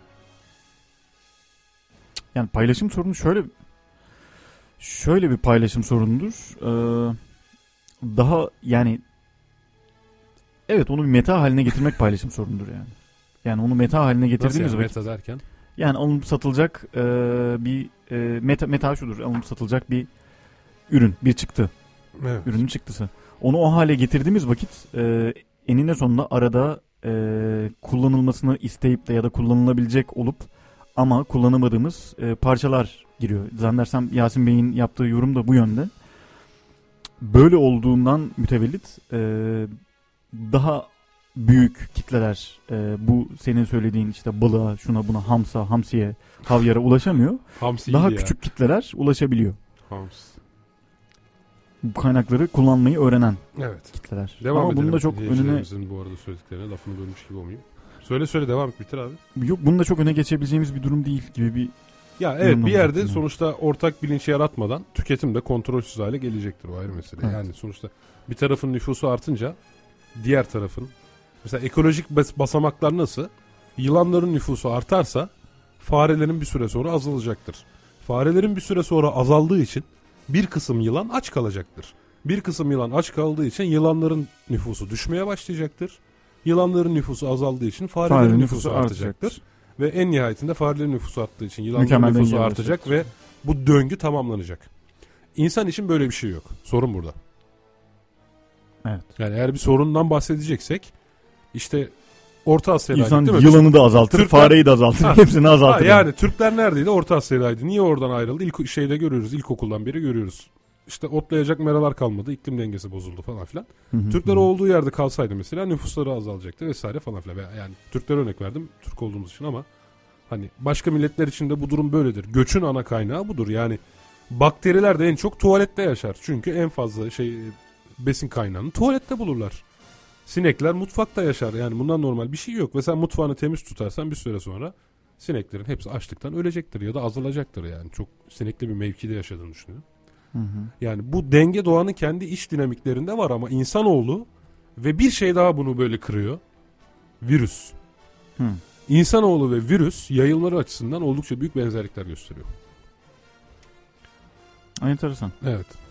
Yani paylaşım sorunu şöyle şöyle bir paylaşım sorunudur. Ee, daha yani evet onu bir meta haline getirmek paylaşım sorunudur yani. Yani onu meta haline Nasıl getirdiğimiz yani vakit meta derken? yani alınıp satılacak e, bir e, meta meta şudur alınıp satılacak bir ürün, bir çıktı, Evet. ürünün çıktısı. Onu o hale getirdiğimiz vakit e, enine sonunda arada e, kullanılmasını isteyip de ya da kullanılabilecek olup ama kullanamadığımız e, parçalar giriyor. Zannedersem Yasin Bey'in yaptığı yorum da bu yönde. Böyle olduğundan mütevellit e, daha büyük kitleler e, bu senin söylediğin işte balığa, şuna buna, hamsa, hamsiye, havyara ulaşamıyor. Hamsi Daha ya. küçük kitleler ulaşabiliyor. Hams. Bu kaynakları kullanmayı öğrenen Evet. kitleler. Devam Ama bunun da çok önüne bu arada söylediklerine lafını bölmüş gibi olmayayım. Söyle söyle devam et bitir abi. yok bunun da çok öne geçebileceğimiz bir durum değil gibi bir Ya evet bir yerde Hı. sonuçta ortak bilinç yaratmadan tüketim de kontrolsüz hale gelecektir o ayrı mesele. Evet. Yani sonuçta bir tarafın nüfusu artınca diğer tarafın mesela ekolojik bas- basamaklar nasıl? Yılanların nüfusu artarsa farelerin bir süre sonra azalacaktır. Farelerin bir süre sonra azaldığı için bir kısım yılan aç kalacaktır. Bir kısım yılan aç kaldığı için yılanların nüfusu düşmeye başlayacaktır. Yılanların nüfusu azaldığı için farelerin Farelerin nüfusu, nüfusu artacaktır. artacaktır. Ve en nihayetinde farelerin nüfusu arttığı için yılanların Mükemmel nüfusu artacak ve bu döngü tamamlanacak. İnsan için böyle bir şey yok. Sorun burada. Evet. Yani eğer bir sorundan bahsedeceksek işte Orta Asya'daydık İnsan değil mi? yılanı da azaltır, Türkler- fareyi de azaltır, Ha. hepsini Ha, azaltır. yani Türkler neredeydi? Orta Asya'daydı. Niye oradan ayrıldı? İlk şeyde görüyoruz. İlkokuldan beri görüyoruz. İşte otlayacak meralar kalmadı. iklim dengesi bozuldu falan filan. Hı hı, Türkler hı. olduğu yerde kalsaydı mesela nüfusları azalacaktı vesaire falan filan. Yani Türkler örnek verdim Türk olduğumuz için ama hani başka milletler için de bu durum böyledir. Göçün ana kaynağı budur. Yani bakteriler de en çok tuvalette yaşar. Çünkü en fazla şey besin kaynağını tuvalette bulurlar. Sinekler mutfakta yaşar. Yani bundan normal bir şey yok. Ve sen mutfağını temiz tutarsan bir süre sonra sineklerin hepsi açlıktan ölecektir ya da azalacaktır yani. Çok sinekli bir mevkide yaşadığını düşünüyorum. Hı hı. Yani bu denge doğanın kendi iç dinamiklerinde var ama insanoğlu ve bir şey daha bunu böyle kırıyor. Virüs. Hı. İnsanoğlu ve virüs yayılmaları açısından oldukça büyük benzerlikler gösteriyor. Enteresan. Evet.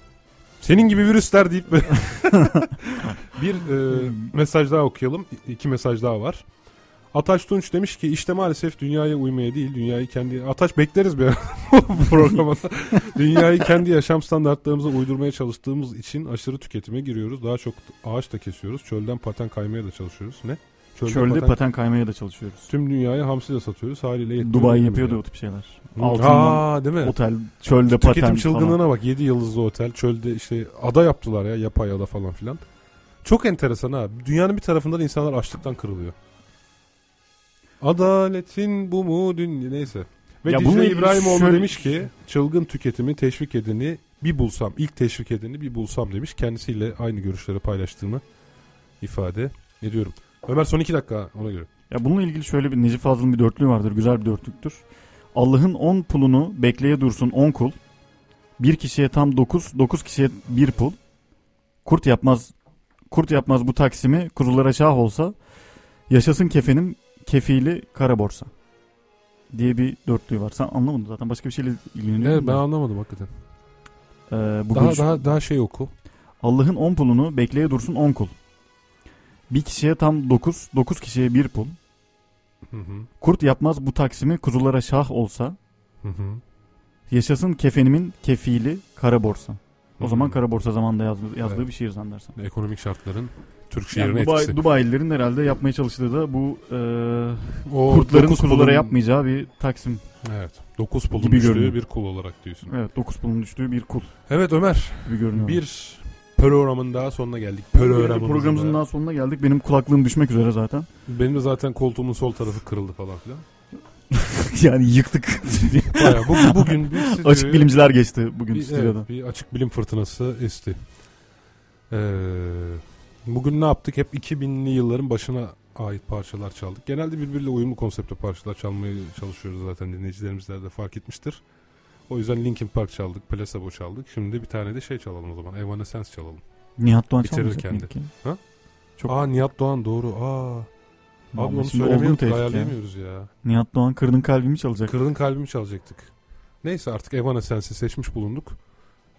Senin gibi virüsler deyip [laughs] bir e, mesaj daha okuyalım. İki mesaj daha var. Ataş Tunç demiş ki işte maalesef dünyaya uymaya değil dünyayı kendi Ataş bekleriz bir [laughs] programa. dünyayı kendi yaşam standartlarımıza uydurmaya çalıştığımız için aşırı tüketime giriyoruz. Daha çok ağaç da kesiyoruz. Çölden paten kaymaya da çalışıyoruz. Ne? Çölde paten... kaymaya da çalışıyoruz. Tüm dünyaya hamsi de satıyoruz. Haliyle yetmiyor. Dubai yapıyordu ya? o tip şeyler. Hı. Altından Aa değil mi? Otel, çölde Tüketim paten çılgınlığına falan. bak. 7 yıldızlı otel. Çölde işte ada yaptılar ya. Yapay ada falan filan. Çok enteresan ha. Dünyanın bir tarafından insanlar açlıktan kırılıyor. Adaletin bu mu dünya neyse. Ve Ya Dicle İbrahimoğlu şöyle- demiş ki çılgın tüketimi teşvik edeni bir bulsam ilk teşvik edeni bir bulsam demiş. Kendisiyle aynı görüşleri paylaştığımı ifade ediyorum. Ömer son iki dakika ona göre. Ya bununla ilgili şöyle bir Necip Fazıl'ın bir dörtlüğü vardır. Güzel bir dörtlüktür. Allah'ın on pulunu bekleye dursun on kul. Bir kişiye tam dokuz, dokuz kişiye bir pul. Kurt yapmaz kurt yapmaz bu taksimi kuzulara şah olsa. Yaşasın kefenim kefili kara borsa. Diye bir dörtlüğü var. Sen anlamadın zaten. Başka bir şeyle ilgileniyor Evet, ben anlamadım hakikaten. Ee, bu Daha görüş- daha daha şey oku. Allah'ın on pulunu bekleye dursun on kul. Bir kişiye tam dokuz, dokuz kişiye bir pul. Hı hı. Kurt yapmaz bu taksimi kuzulara şah olsa. Hı hı. Yaşasın kefenimin kefili kara borsa. O Hı zaman kara borsa zamanında yazdığı, yazdığı Evet. bir şiir zannedersem. Ekonomik şartların Türk Yani şiirine Dubai, etkisi. Dubai'lilerin herhalde yapmaya çalıştığı da bu e, O kurtların kuzulara pulun- yapmayacağı bir taksim. Evet. 9 pulun düştüğü görünüyor. bir kul olarak diyorsun. Evet 9 pulun düştüğü bir kul Evet Ömer. gibi görünüyor. Bir programın daha sonuna geldik. Programımızın programımızın da. daha sonuna geldik. Benim kulaklığım düşmek üzere zaten. Benim de zaten koltuğumun sol tarafı kırıldı falan filan. [laughs] yani yıktık. Bayağı bu, bugün bir [laughs] stüdyoyu- Açık bilimciler geçti bugün bir, stüdyoda. evet, bir açık bilim fırtınası esti. Ee, Bugün ne yaptık? Hep 2000'li yılların başına ait parçalar çaldık. Genelde birbiriyle uyumlu konsepte parçalar çalmaya çalışıyoruz zaten dinleyicilerimizler de fark etmiştir. O yüzden Linkin Park çaldık, Placebo çaldık. Şimdi bir tane de şey çalalım o zaman. Evanescence çalalım. Nihat Doğan mıydı ki? Ha? Çok Aa Nihat Doğan doğru. Aa. Abi Ama onu söylemiyorduk, ya. ayarlayamıyoruz ya. Nihat Doğan kırdın kalbimi çalacak. Kırılın kalbimi çalacaktık. Neyse artık Evanescence'i seçmiş bulunduk.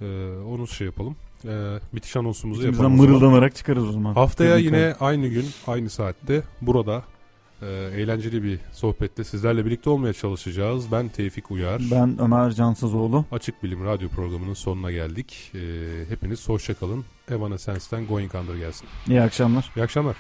Ee, onu şey yapalım. Ee, bitiş anonsumuzu yapalım. mırıldanarak çıkarız o zaman. Haftaya Kırdın yine aynı gün, aynı saatte burada eğlenceli bir sohbette sizlerle birlikte olmaya çalışacağız. Ben Tevfik Uyar. Ben Ömer Cansızoğlu. Açık Bilim Radyo programının sonuna geldik. Ee, hepiniz hoşça kalın. Evanescence'den Going Under gelsin. İyi akşamlar. İyi akşamlar.